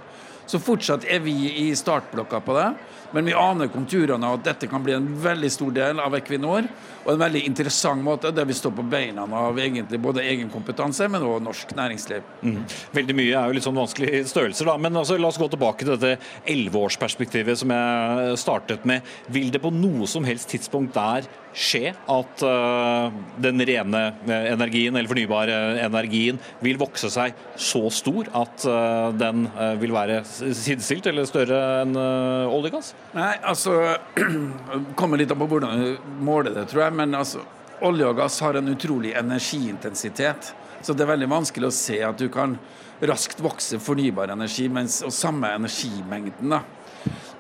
Så fortsatt er vi i startblokka på det. Men vi aner konturene av at dette kan bli en veldig stor del av Equinor. Og en veldig interessant måte der vi står på beina av egentlig både egen kompetanse, men også norsk næringsliv. Mm. Veldig mye er jo litt sånn vanskelige størrelser, da. Men altså, la oss gå tilbake til dette elleveårsperspektivet som jeg startet med. Vil det på noe som helst tidspunkt der skje at uh, den rene energien, eller fornybare energien, vil vokse seg så stor at uh, den uh, vil være sidestilt eller større enn olje og gass? Nei, altså (clears throat) kommer litt an på hvordan du måler det, tror jeg. Men altså, olje og gass har en utrolig energiintensitet. Så det er veldig vanskelig å se at du kan raskt vokse fornybar energi mens, og samme energimengden. da.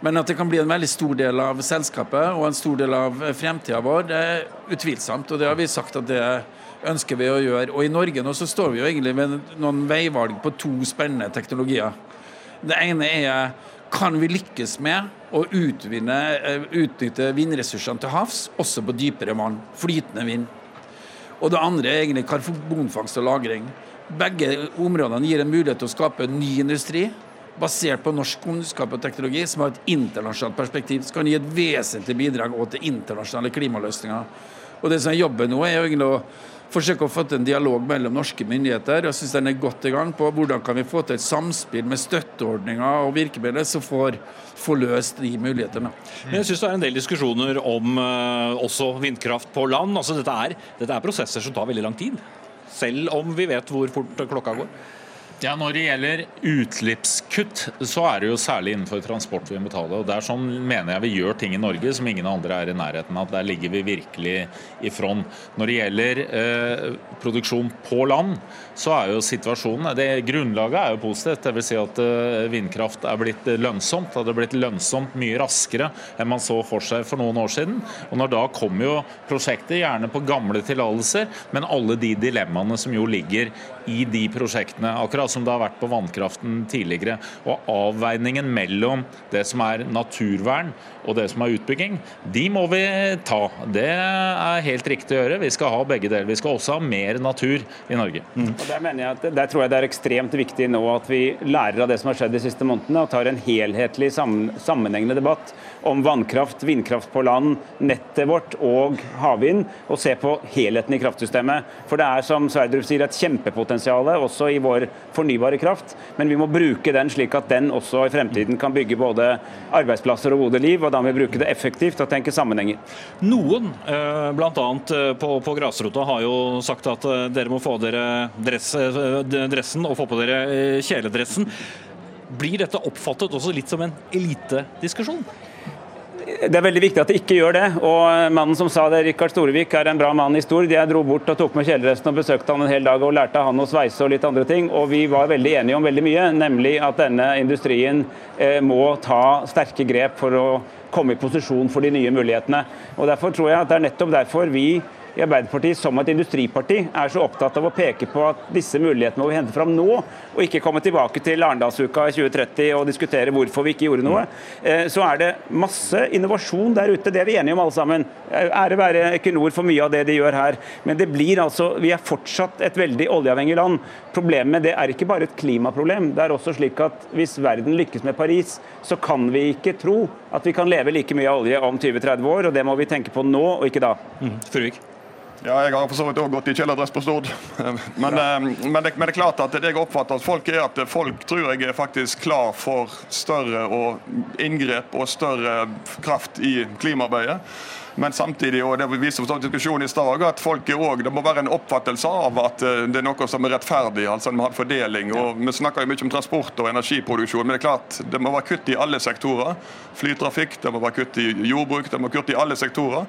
Men at det kan bli en veldig stor del av selskapet og en stor del av fremtida vår, det er utvilsomt. Og det har vi sagt at det ønsker vi å gjøre. Og i Norge nå så står vi jo egentlig ved noen veivalg på to spennende teknologier. Det ene er kan vi lykkes med å utvinne, eh, utnytte vindressursene til havs, også på dypere vann. Flytende vind. Og det andre er egentlig karbonfangst og -lagring. Begge områdene gir en mulighet til å skape ny industri basert på norsk kunnskap og teknologi, som har et internasjonalt perspektiv, som kan gi et vesentlig bidrag til internasjonale klimaløsninger. Og Det som er jobben nå, er jo egentlig å forsøke å få til en dialog mellom norske myndigheter. Jeg syns den er godt i gang på hvordan kan vi få til et samspill med støtteordninger og virkemidler som får, får løst de mulighetene. Men jeg syns det er en del diskusjoner om uh, også vindkraft på land. Altså, dette, er, dette er prosesser som tar veldig lang tid. Selv om vi vet hvor fort klokka går. Ja, Når det gjelder utslippskutt, så er det jo særlig innenfor transport vi må betale. og Der sånn mener jeg vi gjør ting i Norge som ingen andre er i nærheten av. Der ligger vi virkelig i front. Når det gjelder eh, produksjon på land, så er jo situasjonen det Grunnlaget er jo positivt. Dvs. Si at eh, vindkraft er blitt lønnsomt. Det har blitt lønnsomt mye raskere enn man så for seg for noen år siden. Og når Da kommer jo prosjekter gjerne på gamle tillatelser, men alle de dilemmaene som jo ligger i de prosjektene. akkurat som det har vært på vannkraften tidligere. Og avveiningen mellom det som er naturvern og det som er utbygging, de må vi ta. Det er helt riktig å gjøre. Vi skal ha begge deler. Vi skal også ha mer natur i Norge. Mm. Der, jeg der tror jeg det er ekstremt viktig nå at vi lærer av det som har skjedd de siste månedene, og tar en helhetlig sammenhengende debatt om vannkraft, vindkraft på land, nettet vårt og havvind, og se på helheten i kraftsystemet. For det er som Sverdrup sier, et kjempepotensial også i vår fornybare kraft, men vi må bruke den slik at den også i fremtiden kan bygge både arbeidsplasser og gode liv, og da må vi bruke det effektivt og tenke sammenhenger. Noen, eh, bl.a. Eh, på, på grasrota, har jo sagt at eh, dere må få dere, dere dress, dressen og få på dere kjeledressen. Blir dette oppfattet også litt som en elitediskusjon? Det er veldig viktig at det ikke gjør det. og Mannen som sa det, Rikard Storevik, er en bra mann i stord. Jeg dro bort og tok med kjeledressen og besøkte han en hel dag og lærte han å sveise og litt andre ting. Og vi var veldig enige om veldig mye, nemlig at denne industrien eh, må ta sterke grep for å komme i posisjon for de nye mulighetene. Og Derfor tror jeg at det er nettopp derfor vi i Arbeiderpartiet som et industriparti er så opptatt av å peke på at disse mulighetene må vi hente fram nå, og ikke komme tilbake til Arendalsuka i 2030 og diskutere hvorfor vi ikke gjorde noe. Eh, så er det masse innovasjon der ute, det er vi enige om alle sammen. Eh, ære være Equinor for mye av det de gjør her. Men det blir altså, vi er fortsatt et veldig oljeavhengig land. Problemet det er ikke bare et klimaproblem. Det er også slik at hvis verden lykkes med Paris, så kan vi ikke tro at vi kan leve like mye av olje om 20-30 år, og det må vi tenke på nå og ikke da. Mm. Fruvik. Ja, jeg har for så vidt også gått i kjeledress på Stord. (laughs) Men, ja. men, det, men, det, er klart at det jeg oppfatter at folk er at folk tror jeg er faktisk klar for større inngrep og større kraft i klimaarbeidet. Men samtidig, og det viser for diskusjonen i stad, at folk også, det må være en oppfattelse av at eh, det er noe som er rettferdig. altså en fordeling. og Vi snakker jo mye om transport og energiproduksjon, men det er klart det må være kutt i alle sektorer. Flytrafikk, det må være kutt i jordbruk, det må være kutt i alle sektorer.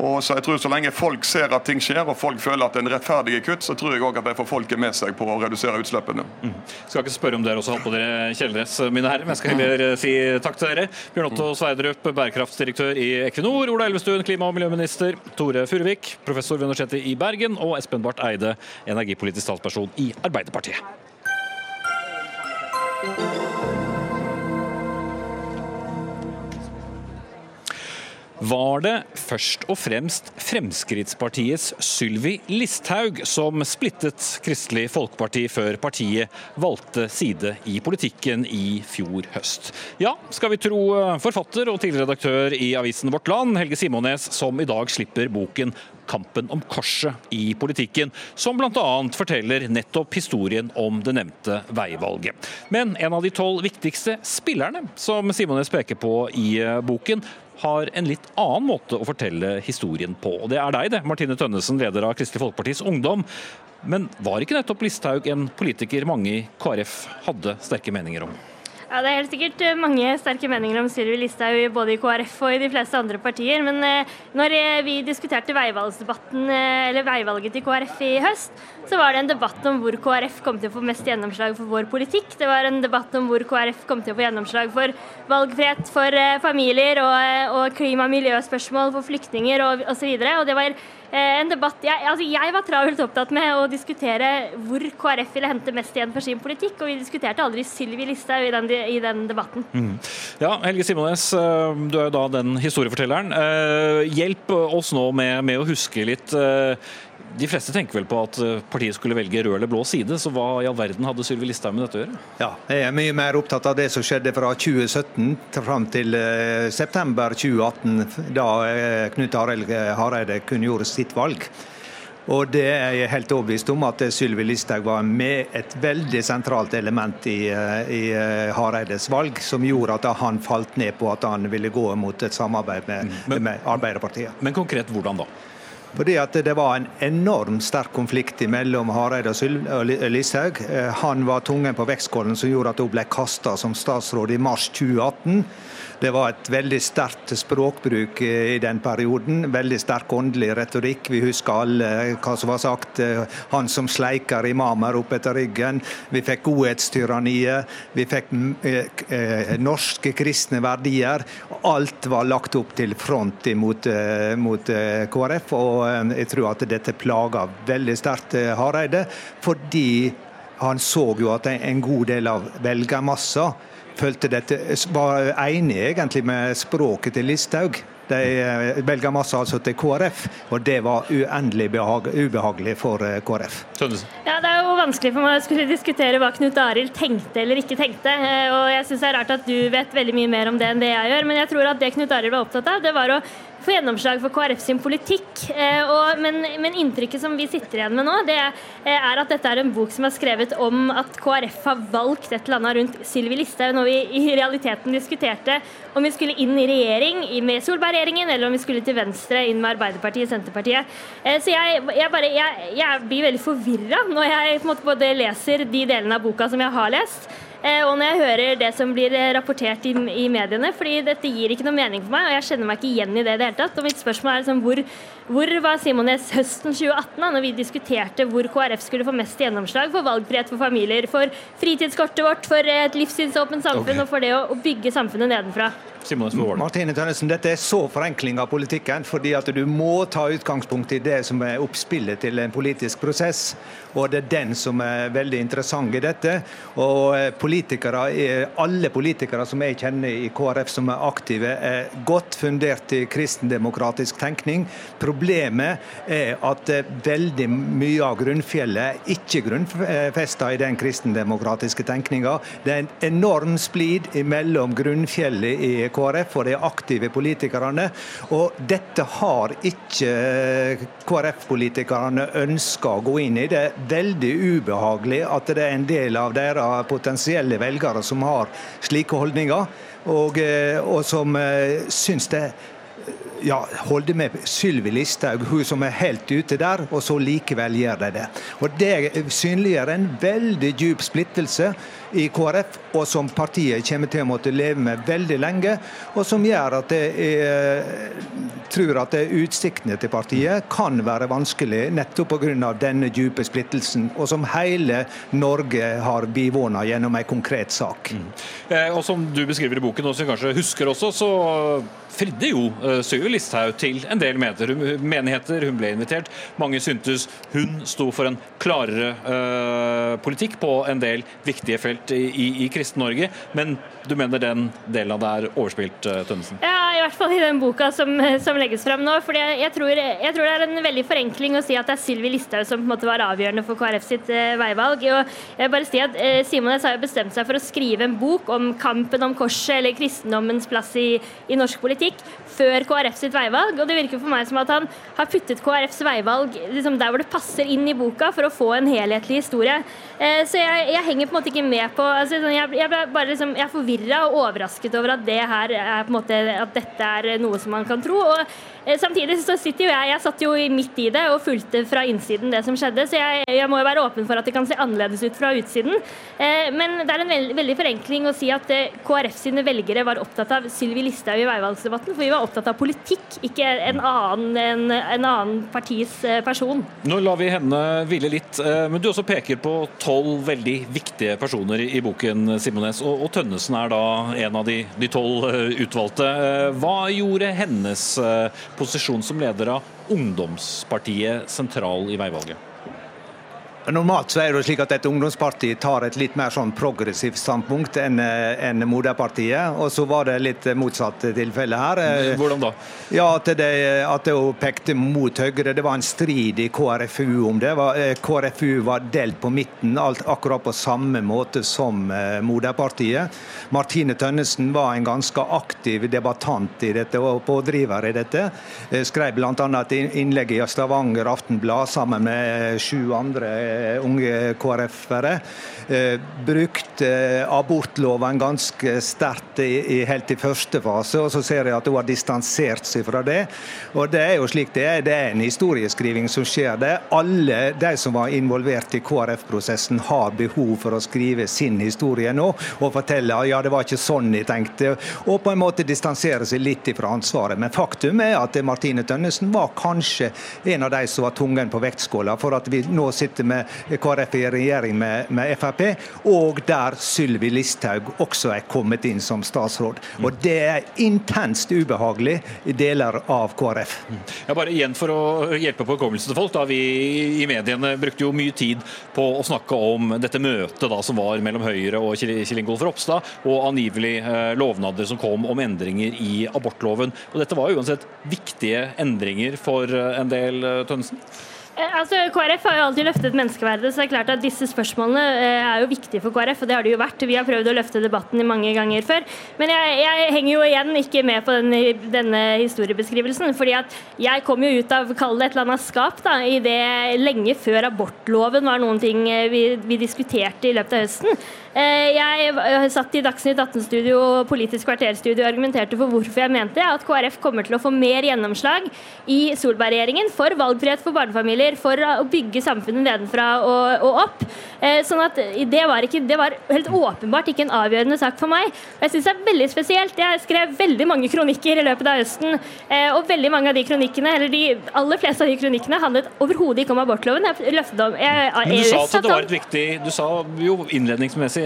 Og så jeg tror Så lenge folk ser at ting skjer og folk føler at det er en rettferdig kutt, så tror jeg òg at de får folket med seg på å redusere utslippene. Mm. Skal ikke spørre om dere også har på dere kjeledress, mine herrer, men jeg skal heller eh, si takk til dere. Bjørn Otto Sverdrup, bærekraftsdirektør i Equinor. Ola Elvestuen, klima- og miljøminister Tore Furuvik, professor ved Universitetet i Bergen, og Espen Barth Eide, energipolitisk statsperson i Arbeiderpartiet. Var det først og fremst Fremskrittspartiets Sylvi Listhaug som splittet Kristelig Folkeparti før partiet valgte side i politikken i fjor høst? Ja, skal vi tro forfatter og tidligere redaktør i avisen Vårt Land, Helge Simones, som i dag slipper boken kampen om korset i politikken, som bl.a. forteller nettopp historien om det nevnte veivalget. Men en av de tolv viktigste spillerne som Simones peker på i boken, har en litt annen måte å fortelle historien på. Og Det er deg, det, Martine Tønnesen, leder av Kristelig Folkepartis Ungdom. Men var ikke nettopp Listhaug en politiker mange i KrF hadde sterke meninger om? Ja, Det er helt sikkert eh, mange sterke meninger om Sylvi Listhaug både i KrF og i de fleste andre partier. Men eh, når eh, vi diskuterte veivalget til KrF i høst, så var det en debatt om hvor KrF kom til å få mest gjennomslag for vår politikk. Det var en debatt om hvor KrF kom til å få gjennomslag for valgfrihet for familier og, og klima- og miljøspørsmål for flyktninger og osv. Og, og det var en debatt jeg, altså jeg var travelt opptatt med å diskutere hvor KrF ville hente mest igjen for sin politikk, og vi diskuterte aldri Sylvi Listhaug i, den, i den debatten. Mm. Ja, Helge Simones, eh, du er jo da den historiefortelleren. Eh, hjelp oss nå med, med å huske litt. De fleste tenker vel på at eh, partiet skulle velge rød eller blå side, så hva i all verden hadde Sylvi Listhaug med dette å gjøre? Ja, Jeg er mye mer opptatt av det som skjedde fra 2017 fram til eh, september 2018, da eh, Knut Arild Hareide kunngjorde sitt valg. Og det er jeg helt overbevist om at Sylvi Listhaug var med et veldig sentralt element i, i Hareides valg, som gjorde at han falt ned på at han ville gå mot et samarbeid med, men, med Arbeiderpartiet. Men konkret hvordan da? Fordi at Det var en enormt sterk konflikt mellom Hareide og Listhaug. Eh, han var tungen på vektskålen som gjorde at hun ble kasta som statsråd i mars 2018. Det var et veldig sterkt språkbruk i den perioden. Veldig sterk åndelig retorikk. Vi husker alle hva som var sagt. Han som sleiker imamer opp etter ryggen. Vi fikk godhetstyranniet. Vi fikk eh, eh, norske kristne verdier. Alt var lagt opp til front mot, eh, mot KrF. Og jeg tror at dette plaga veldig sterkt Hareide, fordi han så jo at en god del av velgermassa følte dette, var enig egentlig med språket til Listhaug. De eh, velger masse altså til KrF, og det var uendelig behag, ubehagelig for eh, KrF. Ja, Det er jo vanskelig for meg å skulle diskutere hva Knut Arild tenkte eller ikke tenkte. Eh, og jeg syns det er rart at du vet veldig mye mer om det enn det jeg gjør. Men jeg tror at det Knut Arild var opptatt av, det var å gjennomslag for KrF sin politikk. Eh, og, men, men, inntrykket som vi sitter igjen med nå, det er, er, at dette er en bok som er skrevet om at KrF har valgt et eller annet rundt Sylvi Listhaug, når vi i realiteten diskuterte om vi skulle inn i regjering med Solberg-regjeringen, eller om vi skulle til venstre inn med Arbeiderpartiet og Senterpartiet. Eh, så jeg, jeg, bare, jeg, jeg blir veldig forvirra når jeg på en måte både leser de delene av boka som jeg har lest, Eh, og når jeg hører det som blir eh, rapportert i, i, mediene, fordi dette gir ikke noe mening for meg, og jeg kjenner meg ikke igjen i det i det hele tatt. Og mitt spørsmål er liksom, hvor, hvor var Simon Næss høsten 2018 da når vi diskuterte hvor KrF skulle få mest gjennomslag for valgfrihet for familier, for fritidskortet vårt, for et livssynsåpent samfunn okay. og for det å, å bygge samfunnet nedenfra? Martine Tønnesen, dette er så forenkling av politikken, fordi at du må ta utgangspunkt i det som er oppspillet til en politisk prosess. Og det er den som er veldig interessant i dette. Og eh, politikere, alle politikere som jeg kjenner i KrF som er aktive, er godt fundert i kristendemokratisk tenkning. Problemet er at eh, veldig mye av grunnfjellet er ikke grunnfesta i den kristendemokratiske tenkninga. Det er en enorm splid mellom grunnfjellet i KrF og de aktive politikerne. Og dette har ikke KrF-politikerne ønska å gå inn i. Det er veldig ubehagelig at det er en del av deres potensielle velgere som har slike holdninger, og, eh, og som uh, syns det ja, holde med Sylvi Listhaug, hun som er helt ute der, og så likevel gjør de det. Og Det synliggjør en veldig djup splittelse i KrF, og som partiet kommer til å måtte leve med veldig lenge. Og som gjør at jeg tror at utsiktene til partiet kan være vanskelig nettopp pga. denne djupe splittelsen, og som hele Norge har bivåna gjennom en konkret sak. Mm. Eh, og Som du beskriver i boken, og som vi kanskje husker også, så fridde jo uh, Sylvi Listhaug til en del menigheter. Hun ble invitert. Mange syntes hun sto for en klarere uh, politikk på en del viktige felt i, i, i Kristen-Norge. Men du mener den delen av det er overspilt, uh, Tønnesen? Ja, i hvert fall i den boka som, som legges fram nå. For jeg, jeg, tror, det er en veldig forenkling å si at det er Sylvi Listhaug som på en måte var avgjørende for KrF sitt veivalg. Og jeg vil bare si at Simon har jo bestemt seg for å skrive en bok om kampen om korset eller kristendommens plass i, i norsk politikk før KrF sitt veivalg. Og det virker for meg som at han har puttet KrFs veivalg liksom der hvor det passer inn i boka, for å få en helhetlig historie. Eh, så jeg, jeg, henger på en måte ikke med på altså, sånn, jeg, jeg, bare liksom, jeg er forvirra og overrasket over at, det her er på en måte, at dette er noe som man kan tro. og Samtidig så sitter jo jeg jeg satt jo midt i det og fulgte fra innsiden det som skjedde, så jeg, jeg må jo være åpen for at det kan se annerledes ut fra utsiden. Eh, men det er en veld, veldig forenkling å si at KrF sine velgere var opptatt av Sylvi Listhaug i veivalgsdebatten, for vi var opptatt av politikk, ikke en annen, en, en annen partis person. Nå lar vi henne hvile litt, men du også peker på tolv veldig viktige personer i boken, Simones. Og, og Tønnesen er da en av de tolv eh, utvalgte. Eh, hva gjorde hennes eh, posisjon som leder av ungdomspartiet sentral i veivalget? Normalt så er det slik at et ungdomsparti tar et litt mer sånn progressivt standpunkt enn en moderpartiet. Og så var det litt motsatt tilfelle her. Hvordan da? Ja, At det, at det pekte mot Høyre. Det var en strid i KrFU om det. KrFU var delt på midten, alt akkurat på samme måte som eh, moderpartiet. Martine Tønnesen var en ganske aktiv debattant i dette og pådriver i dette. Eh, skrev bl.a. et innlegg i Stavanger Aftenblad sammen med sju andre Eh, unge KrF-ere. brukt brukte abortloven ganske sterkt i, helt i første fase, og så ser jeg at hun har distansert seg fra det. Og Det er jo slik det er. Det er en historieskriving som skjer. det. Alle de som var involvert i KrF-prosessen har behov for å skrive sin historie nå og fortelle ja, det var ikke sånn jeg tenkte, og på en måte distansere seg litt fra ansvaret. Men faktum er at Martine Tønnesen var kanskje en av de som var tungen på vektskåla for at vi nå sitter med KrF i regjering med, med Frp, og der Sylvi Listhaug også er kommet inn som statsråd. Og Det er intenst ubehagelig i deler av KrF. Ja, bare igjen For å hjelpe på hukommelsen til folk. da Vi i mediene brukte jo mye tid på å snakke om dette møtet da som var mellom Høyre og Kjell Ingolf Ropstad, og angivelig eh, lovnader som kom om endringer i abortloven. Og Dette var uansett viktige endringer for eh, en del, eh, Tønnesen? Eh, altså, KrF har jo alltid løftet menneskeverdet, så det er klart at disse spørsmålene eh, er jo viktige for KrF. og det har det jo vært. Vi har prøvd å løfte debatten mange ganger før. Men jeg, jeg henger jo igjen ikke med på denne, denne historiebeskrivelsen. fordi at jeg kom jo ut av kall et eller annet skap da, i det lenge før abortloven var noen ting eh, vi, vi diskuterte i løpet av høsten. Jeg satt i Dagsnytt 18-studio og Politisk kvarterstudio og argumenterte for hvorfor jeg mente at KrF kommer til å få mer gjennomslag i Solberg-regjeringen for valgfrihet for barnefamilier for å bygge samfunnet nedenfra og opp. Eh, sånn at det var, ikke, det var helt åpenbart ikke en avgjørende sak for meg. Og jeg synes det er veldig spesielt. Jeg skrev veldig mange kronikker i løpet av høsten, eh, og veldig mange av de kronikkene, eller de aller fleste av de kronikkene handlet overhodet ikke om abortloven. Jeg løftet om jeg, Men du sa at det var et viktig Du sa jo innledningsmessig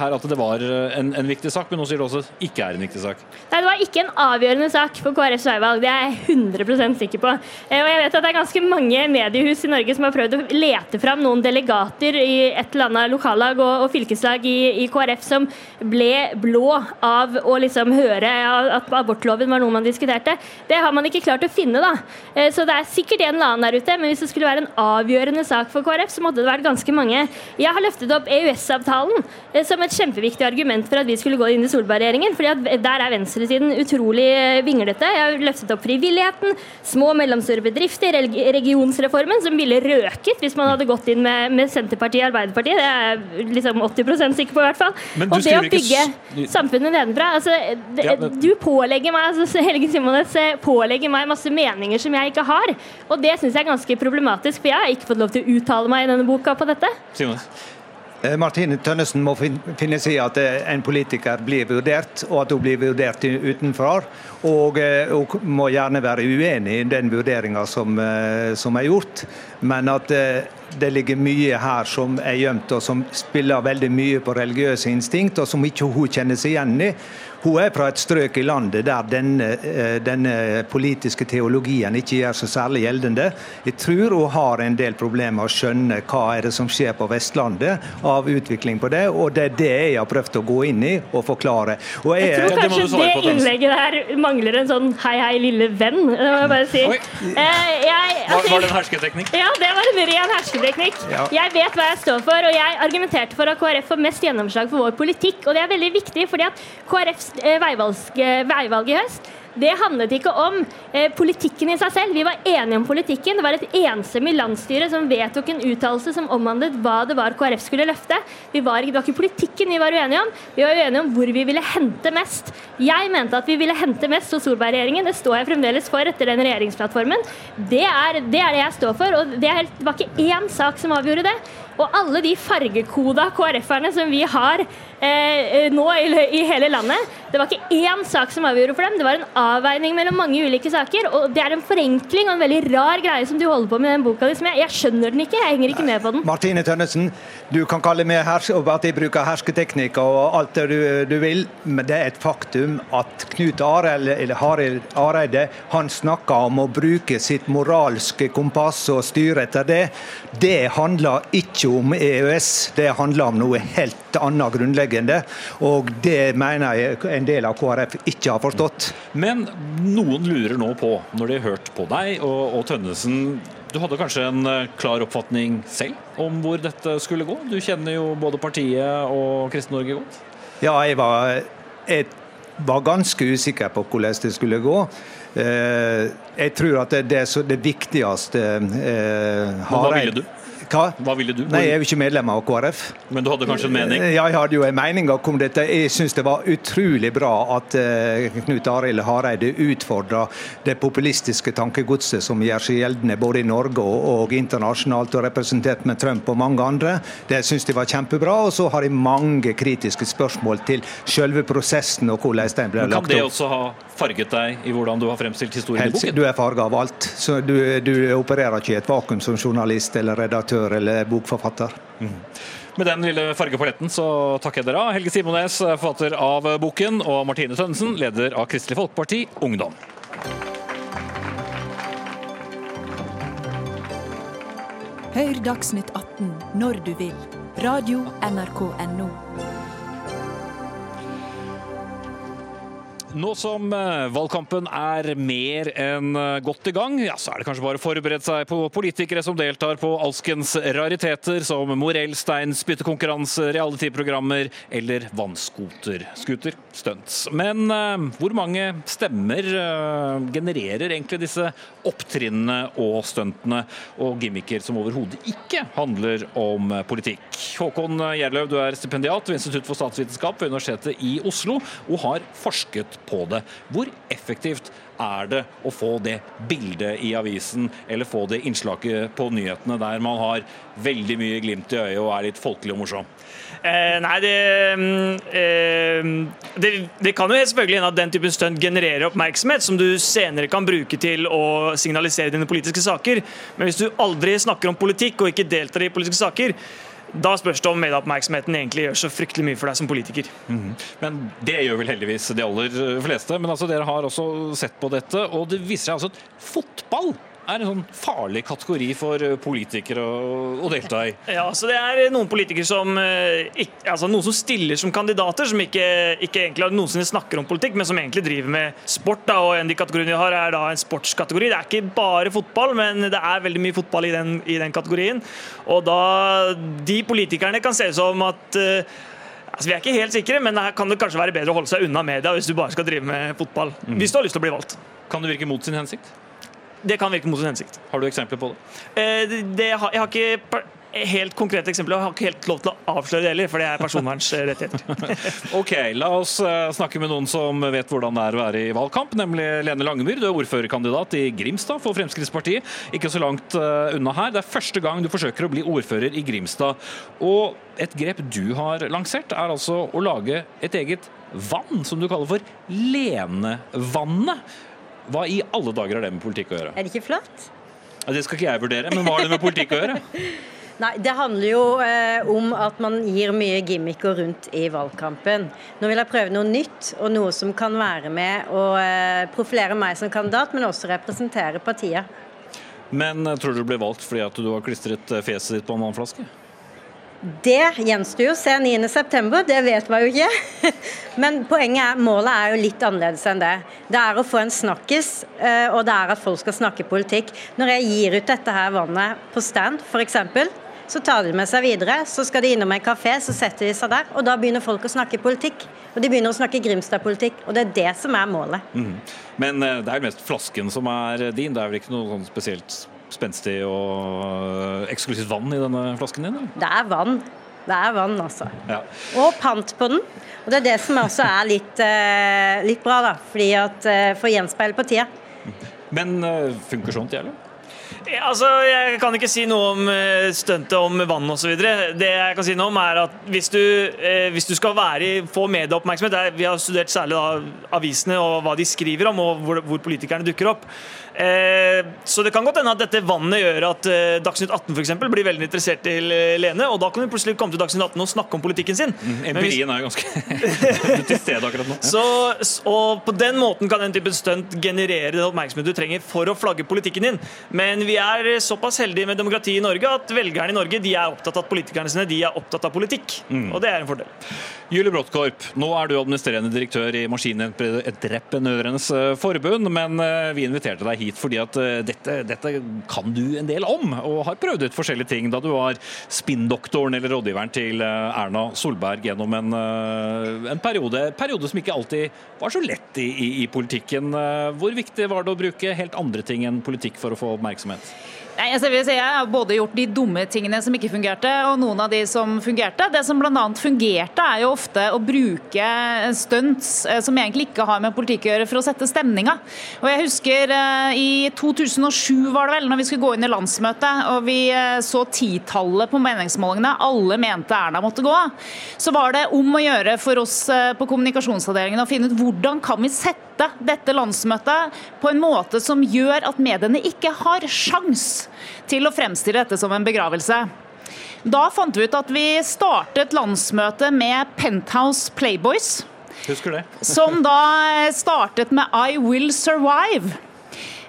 her at det var en, en viktig sak, men nå sier du også at det ikke er en viktig sak. Nei, det var ikke en avgjørende sak for KrFs veivalg, det er jeg 100 sikker på. Og jeg vet at det er ganske mange mediehus i Norge som har prøvd å lete fram noen delegater i et eller annet lokallag og, og fylkeslag i, i, KrF som ble blå av å liksom høre at abortloven var noe man diskuterte. Det har man ikke klart å finne, da. Så det er sikkert en eller annen der ute, men hvis det skulle være en avgjørende sak for KrF, så måtte det vært ganske mange. Jeg har løftet opp EØS-avtalen som et kjempeviktig argument for at vi skulle gå inn i Solberg-regjeringen. fordi der er venstresiden utrolig vinglete. Jeg har løftet opp frivilligheten, små og mellomstore bedrifter, regionsreformen, som ville røket hvis man hadde gått inn med, med Senterpartiet og Arbeiderpartiet. Det er jeg liksom 80% sikker på, i hvert fall. Og det å bygge ikke... samfunnet nedenfra altså, det, ja, men... Du pålegger meg altså, (laughs) Helge Simones pålegger meg masse meninger som jeg ikke har. Og det syns jeg er ganske problematisk, for jeg har ikke fått lov til å uttale meg i denne boka på dette. Simones. Eh, Martine Tønnesen må finne seg i at eh, en politiker blir vurdert, og at hun blir vurdert utenfra. Og hun eh, må gjerne være uenig i den vurderinga som, som, er gjort. Men at det ligger mye her som er gjemt, og som spiller veldig mye på religiøse instinkt, og som ikke hun kjenner seg igjen i. Hun er fra et strøk i landet der denne, eh, denne, politiske teologien ikke gjør så særlig gjeldende. Jeg tror hun har en del problemer med å skjønne hva er det som skjer på Vestlandet av utvikling på det, og det er det jeg har prøvd å gå inn i og forklare. Og jeg, jeg tror kanskje det, det innlegget der mangler en sånn hei, hei, lille venn, det må jeg bare si. Eh, jeg, altså, var, det en hersketeknikk? Ja, det var en ren hersketeknikk. Ja. Jeg vet hva jeg står for, og jeg argumenterte for at KrF får mest gjennomslag for vår politikk, og det er veldig viktig, fordi at KrFs Eh, veivalg i høst det handlet ikke om eh, politikken i seg selv. Vi var enige om politikken. Det var et enstemmig landsstyre som vedtok en uttalelse som omhandlet hva det var KrF skulle løfte. Var, det var ikke politikken vi var uenige om, vi var uenige om hvor vi ville hente mest. Jeg mente at vi ville hente mest hos Solberg-regjeringen. Det står jeg fremdeles for etter den regjeringsplattformen. Det er det, er det jeg står for. og det, er, det var ikke én sak som avgjorde det. Og alle de fargekoda KrF-erne som vi har eh, nå i, hele landet, det var ikke én sak som avgjorde for dem. Det var en avveining mellom mange ulike saker. Og det er en forenkling og en veldig rar greie som du holder på med i den boka di. Jeg, jeg, skjønner den ikke, jeg henger ikke med på den. Martine Tønnesen, du kan kalle meg at jeg bruker hersketeknikker og alt det du, du, vil, men det er et faktum at Knut Arild, eller Harild Areide han snakker om å bruke sitt moralske kompass og styre etter det. Det handler ikke om EØS, det handler om noe helt annet grunnleggende. Og det mener jeg en del av KrF ikke har forstått. Men noen lurer nå på, når de har hørt på deg og, og Tønnesen du hadde kanskje en eh, klar oppfatning selv om hvor dette skulle gå? Du kjenner jo både partiet og Kristen-Norge godt? Ja, jeg var, jeg var, ganske usikker på hvordan det skulle gå. Eh, jeg tror at det, det, det viktigste eh, Hva ville du? Hva? Hva ville du? Nei, Jeg er jo ikke medlem av KrF. Men du hadde kanskje en mening? Ja, jeg hadde jo en mening om dette. Jeg syns det var utrolig bra at uh, Knut Arild Hareide utfordra det populistiske tankegodset som gjør seg gjeldende både i Norge og, internasjonalt, og representert med Trump og mange andre. Det syns jeg var kjempebra. Og så har jeg mange kritiske spørsmål til selve prosessen og hvordan den ble lagt opp. Kan det også ha farget deg i hvordan du har fremstilt historien i boken? Du er farga av alt. Så du, du opererer ikke i et vakuum som journalist eller redaktør eller bokforfatter. Mm. Med den lille fargepaletten så takker jeg dere av. Helge Simones, forfatter av boken, og Martine Tønnesen, leder av Kristelig Folkeparti Ungdom. Hør Dagsnytt 18 når du vil. Radio NRK NO. Nå som eh, valgkampen er mer enn eh, godt i gang, ja, så er det kanskje bare å forberede seg på politikere som deltar på alskens rariteter, som morellstein, spyttekonkurranse, reality-programmer eller vannscooter. Stunts. Men uh, hvor mange stemmer uh, genererer egentlig disse opptrinnene og stuntene og gimmicker som overhodet ikke handler om politikk? Håkon Gjerløv, du er stipendiat ved Institutt for statsvitenskap ved Universitetet i Oslo og har forsket på det. Hvor effektivt er det å få det bildet i avisen, eller få det innslaget på nyhetene der man har veldig mye glimt i øyet og er litt folkelig og morsom? Eh, nei, det, mm, eh, det, det kan jo helt selvfølgelig hende at den typen stunt genererer oppmerksomhet som du senere kan bruke til å signalisere dine politiske saker. Men hvis du aldri snakker om politikk og ikke deltar i politiske saker, da spørs det om medieoppmerksomheten egentlig gjør så fryktelig mye for deg som politiker. Mm. Men det gjør vel heldigvis de aller fleste. Men altså, dere har også sett på dette, og det viser seg altså at fotball er en sånn farlig kategori for eh, politikere å, delta i? (laughs) Ja, så Det er noen politikere som eh, altså noen som stiller som kandidater, som ikke, ikke egentlig noensinne snakker om politikk, men som egentlig driver med sport. Da, og En av de kategoriene vi har, er da en sportskategori. Det er ikke bare fotball, men det er veldig mye fotball i den, i den kategorien. Og da De politikerne kan se ut som at uh, Altså, vi er ikke helt sikre, men her kan det kanskje være bedre å holde seg unna media hvis du bare skal drive med fotball. Mm. Hvis du har lyst til å bli valgt. Kan det virke mot sin hensikt? Det kan virke mot sin hensikt. Har du eksempler på det? Eh, det, det jeg har ikke helt konkrete eksempler. Jeg har ikke helt lov til å avsløre det heller, for det er personvernsrettigheter. (laughs) ok, La oss eh, snakke med noen som vet hvordan det er å være i valgkamp, nemlig Lene Langemyr. Du er ordførerkandidat i Grimstad for Fremskrittspartiet, ikke så langt eh, unna her. Det er første gang du forsøker å bli ordfører i Grimstad. Og et grep du har lansert, er altså å lage et eget vann, som du kaller for Lenevannet. Hva i alle dager har det med politikk å gjøre? Er det ikke flott? Det skal ikke jeg vurdere, men hva har det med politikk å gjøre? (laughs) Nei, Det handler jo eh, om at man gir mye gimmicker rundt i valgkampen. Nå vil jeg prøve noe nytt, og noe som kan være med å eh, profilere meg som kandidat, men også representere partiet. Men eh, tror du du blir valgt fordi at du har klistret eh, fjeset ditt på en vannflaske? Det gjenstår jo å se 9.9, det vet man jo ikke. (laughs) Men poenget er, målet er jo litt annerledes enn det. Det er å få en snakkis, eh, og det er at folk skal snakke politikk. Når jeg gir ut dette her vannet på stand, f.eks., så tar de med seg videre. Så skal de innom en kafé, så setter de seg der, og da begynner folk å snakke politikk. Og de begynner å snakke Grimstad-politikk, og det er det som er målet. Mm. Men eh, det er mest flasken som er din, det er vel ikke noe sånn spesielt spenstig og eksklusivt vann i denne flasken din? Eller? Det er vann. Det er vann, altså. Ja. Og pant på den. Og det er det som også er litt, uh, litt bra, da. Fordi at, uh, for å gjenspeile tida. Men uh, funker sånt, eller? Altså, Jeg kan ikke si noe om stuntet om vann osv. Det jeg kan si noe om er at hvis du, eh, hvis du skal være, få medieoppmerksomhet Vi har studert særlig da, avisene og hva de skriver om, og hvor, hvor politikerne dukker opp. Eh, så det kan godt hende at dette vannet gjør at eh, Dagsnytt 18 for eksempel, blir veldig interessert i Lene, og da kan hun plutselig komme til Dagsnytt 18 og snakke om politikken sin. Mm, empirien er jo ganske (laughs) til stede akkurat nå. Så, og på den måten kan den typen stunt generere den oppmerksomhet du trenger for å flagge politikken din. Men vi er såpass heldige med demokrati i Norge at velgerne i Norge de er opptatt av politikerne sine, de er opptatt av politikk. Mm. Og det er en fordel. Julie Bråttkorp, nå er du administrerende direktør i Maskinentreprenørenes eh, forbund, men vi inviterte deg hit hit fordi at eh, dette, dette, kan du en del om, og har prøvd ut forskjellige ting da du var spinndoktoren eller rådgiveren til eh, Erna Solberg gjennom en, eh, en periode, periode, som ikke alltid var så lett i, i, i politikken. Hvor viktig var det å bruke helt andre ting enn politikk for å få oppmerksomhet? Nei, jeg, vil si, jeg har både gjort de dumme tingene som ikke fungerte, og noen av de som fungerte. Det som bl.a. fungerte, er jo ofte å bruke stunts eh, som egentlig ikke har med politikk å gjøre, for å sette stemninga. Og jeg husker eh, i 2007 var det vel, når vi skulle gå inn i landsmøtet, og vi eh, så titallet på meningsmålingene, alle mente Erna måtte gå, så var det om å gjøre for oss på kommunikasjonsavdelingen å finne ut hvordan kan vi sette dette landsmøtet på en måte som gjør at mediene ikke har sjans til å fremstille dette som en begravelse. Da fant vi ut at vi startet landsmøtet med Penthouse Playboys. Husker det. (laughs) som da startet med I Will Survive.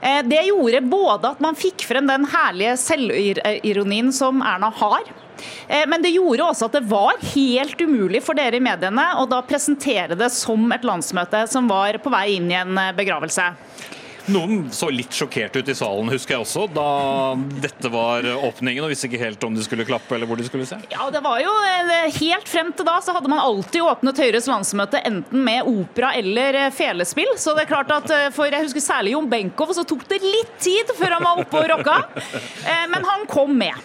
Eh, det gjorde både at man fikk frem den herlige selvironien som Erna har, Eh, men det gjorde også at det var helt umulig for dere i mediene å da presentere det som et landsmøte som var på vei inn i en eh, begravelse. Noen så litt sjokkert ut i salen, husker jeg også, da dette var åpningen og visste ikke helt om de skulle klappe eller hvor de skulle se. Ja, det var jo eh, Helt frem til da så hadde man alltid åpnet Høyres landsmøte enten med opera eller felespill. Så det er klart at for jeg husker særlig Jon Benkow, så tok det litt tid før han var oppe og rocka. Men han kom med.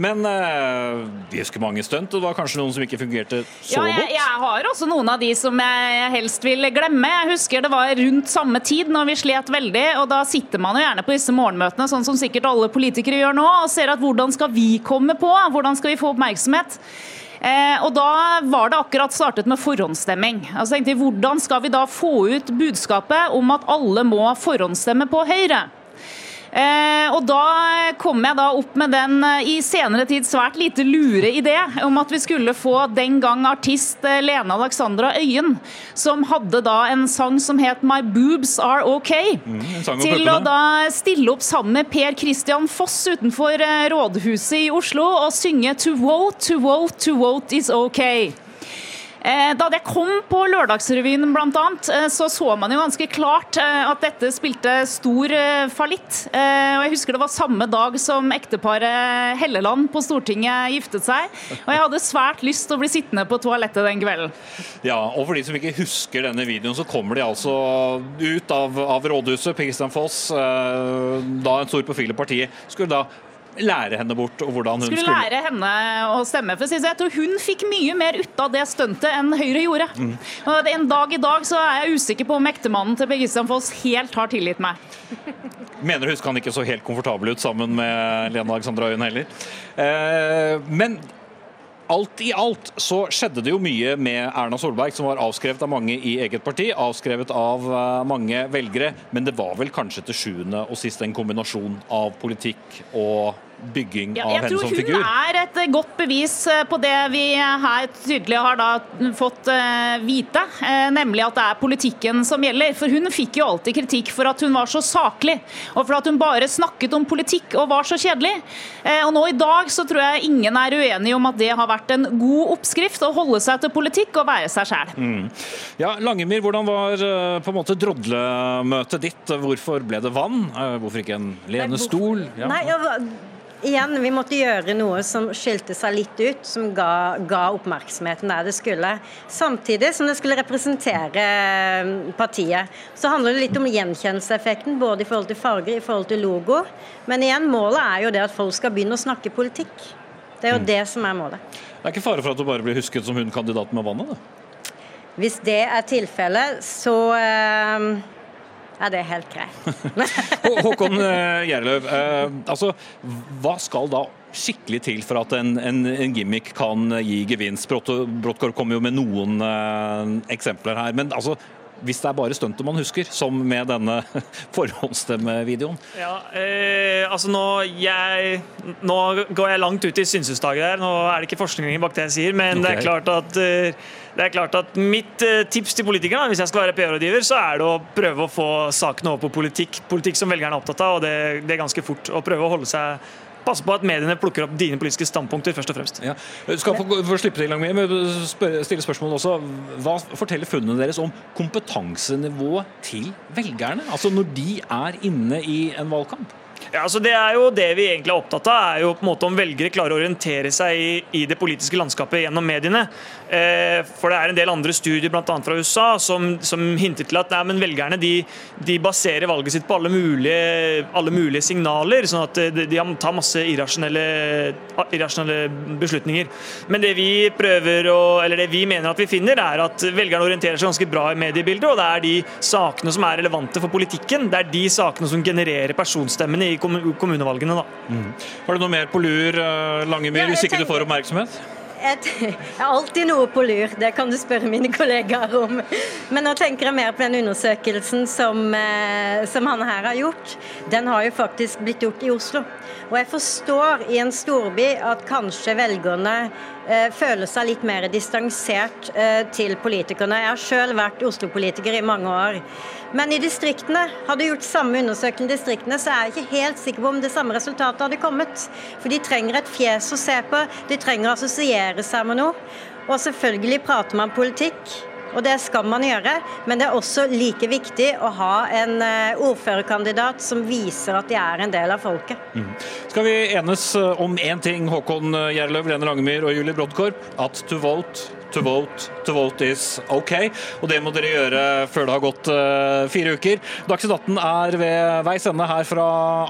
Men uh, vi husker mange stunt, og det var kanskje noen som ikke fungerte så ja, jeg, godt? Jeg har også noen av de som jeg helst vil glemme. Jeg husker det var rundt samme tid når vi slet veldig, og da sitter man jo gjerne på disse morgenmøtene, sånn som sikkert alle politikere gjør nå, og ser at hvordan skal vi komme på, hvordan skal vi få oppmerksomhet? Eh, og Da var det akkurat startet med forhåndsstemming. Altså tenkte jeg, Hvordan skal vi da få ut budskapet om at alle må forhåndsstemme på Høyre? Eh, og Da kom jeg da opp med den eh, i senere tid svært lite lure idé om at vi skulle få den gang artist eh, Lene Alexandra Øyen, som hadde da en sang som het 'My Boobs Are OK', Mm, til å da stille opp sammen med Per Christian Foss utenfor rådhuset i Oslo og synge 'To vote, to vote, to vote is OK'. Eh, Da det kom på Lørdagsrevyen bl.a., så så man jo ganske klart eh, at dette spilte stor eh, fallitt. Eh, Og jeg husker det var samme dag som ekteparet Helleland på Stortinget giftet seg. Og jeg hadde svært lyst til å bli sittende på toalettet den kvelden. Ja, og for de som ikke husker denne videoen, så kommer de altså ut av, av rådhuset. Per Foss, eh, da en stor profil i partiet, skulle da lære henne bort og hvordan hun Skulle skulle, lære henne å stemme. For å jeg tror hun fikk mye mer ut av det stuntet enn Høyre gjorde. Mm. En dag i dag så er jeg usikker på om ektemannen til Birgitte Foss helt har tilgitt meg. Mener du husker han ikke så helt komfortabel ut sammen med Lena Alexandra Øyen heller. Eh, men alt i alt så skjedde det jo mye med Erna Solberg, som var avskrevet av mange i eget parti, avskrevet av eh, mange velgere. Men det var vel kanskje til sjuende og sist en kombinasjon av politikk og bygging Ja, av jeg tror hun er et godt bevis eh, på det vi her tydelig har da fått eh, vite, eh, nemlig at det er politikken som gjelder. For hun fikk jo alltid kritikk for at hun var så saklig, og for at hun bare snakket om politikk og var så kjedelig. Og nå i dag så tror jeg ingen er uenig om at det har vært en god oppskrift å holde seg til politikk og være seg sjæl. Mm. Ja, Langemyr, hvordan var på en måte drodlemøtet ditt? Hvorfor ble det vann? Hvorfor ikke en lenestol? Ja. Nei, igjen, vi måtte gjøre noe som skilte seg litt ut, som ga, ga oppmerksomheten der det skulle. Samtidig som det skulle representere eh, partiet. Så handler det litt om gjenkjennelseseffekten, både i forhold til farger, i forhold til logo. Men igjen, målet er jo det at folk skal begynne å snakke politikk. Det er jo det som er målet. Det er ikke fare for at du bare blir husket som hun kandidaten med vannet? Da. Hvis det er tilfellet, så eh, er det er helt greit. (laughs) Håkon eh, Gjerløv, eh, altså, hva skal da skikkelig til for at en, en, en gimmick kan gi gevinst? Brott- kom kommer jo med noen eh, eksempler her. Men altså, hvis det er bare stuntet man husker, som med denne (laughs) forhåndsstemmevideoen Ja, eh, altså nå, jeg, nå går jeg langt ut i synsutsdager her. Nå er det ikke forskningen bak det jeg sier, men det, er klart at, eh, det er klart at mitt eh, tips til politikerne, hvis jeg skal være PR-rådgiver, så er det å prøve å få sakene over på politikk. Politikk som velgerne er opptatt av, og det, det er ganske fort. Og prøve å holde seg Passe på at mediene plukker opp dine politiske standpunkter, først og fremst. Ja. Du skal få, få slippe til, Langmyr, men stille spørsmål også. Hva forteller funnene deres om kompetansenivået til velgerne? Altså når de er inne i en valgkamp? Ja, altså Det er jo det vi egentlig er opptatt av, er jo på en måte om velgere klarer å orientere seg i, i det politiske landskapet gjennom mediene. Eh, for det er en del andre studier, bl.a. fra USA, som, som hinter til at nei, men velgerne de, de baserer valget sitt på alle mulige, alle mulige signaler, sånn at de, de tar masse irrasjonelle, irrasjonelle beslutninger. Men det vi prøver å, eller det vi mener at vi finner, er at velgerne orienterer seg ganske bra i mediebildet, og det er de sakene som er relevante for politikken, det er de sakene som genererer personstemmene i kommunevalgene. da. Mm. Har du noe mer på lur, eh, Langemyr, Ja, hvis ikke du får oppmerksomhet? Jeg har alltid noe på lur, det kan du spørre mine kollegaer om. Men nå tenker jeg mer på den undersøkelsen som, eh, som han her har gjort. Den har jo faktisk blitt gjort i Oslo. Og jeg forstår i en storby at kanskje velgerne eh, føler seg litt mer distansert eh, til politikerne. Jeg har sjøl vært Oslo-politiker i mange år. Men i distriktene, hadde gjort samme undersøkelse i distriktene, så er jeg ikke helt sikker på om det samme resultatet hadde kommet. For de trenger et fjes å se på, de trenger å assosiere seg med noe. Og selvfølgelig prater man politikk. Og det skal man gjøre, men det er også like viktig å ha en eh, ordførerkandidat som viser at de er en del av folket. Mm. Skal vi enes eh, om én ting, Håkon Gjerløv, Lene Langemyr og Julie Brodkorp, At to vote, to vote. To vote is OK. Og det må dere gjøre før det har gått uh, fire uker. Dagsnytt 18 er ved veis ende her fra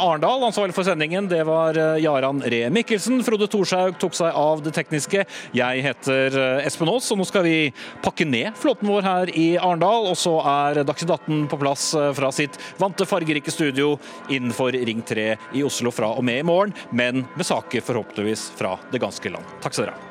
Arendal. Ansvarlig for sendingen det var uh, Jaran Ree Mikkelsen. Frode Thorshaug tok seg av det tekniske. Jeg heter uh, Espen Aas, og nå skal vi pakke ned flåten vår her i Arendal. Og så er Dagsnytt 18 på plass fra sitt vante fargerike studio innenfor Ring 3 i Oslo fra og med i morgen, men med saker forhåpentligvis fra det ganske land. Takk skal dere ha.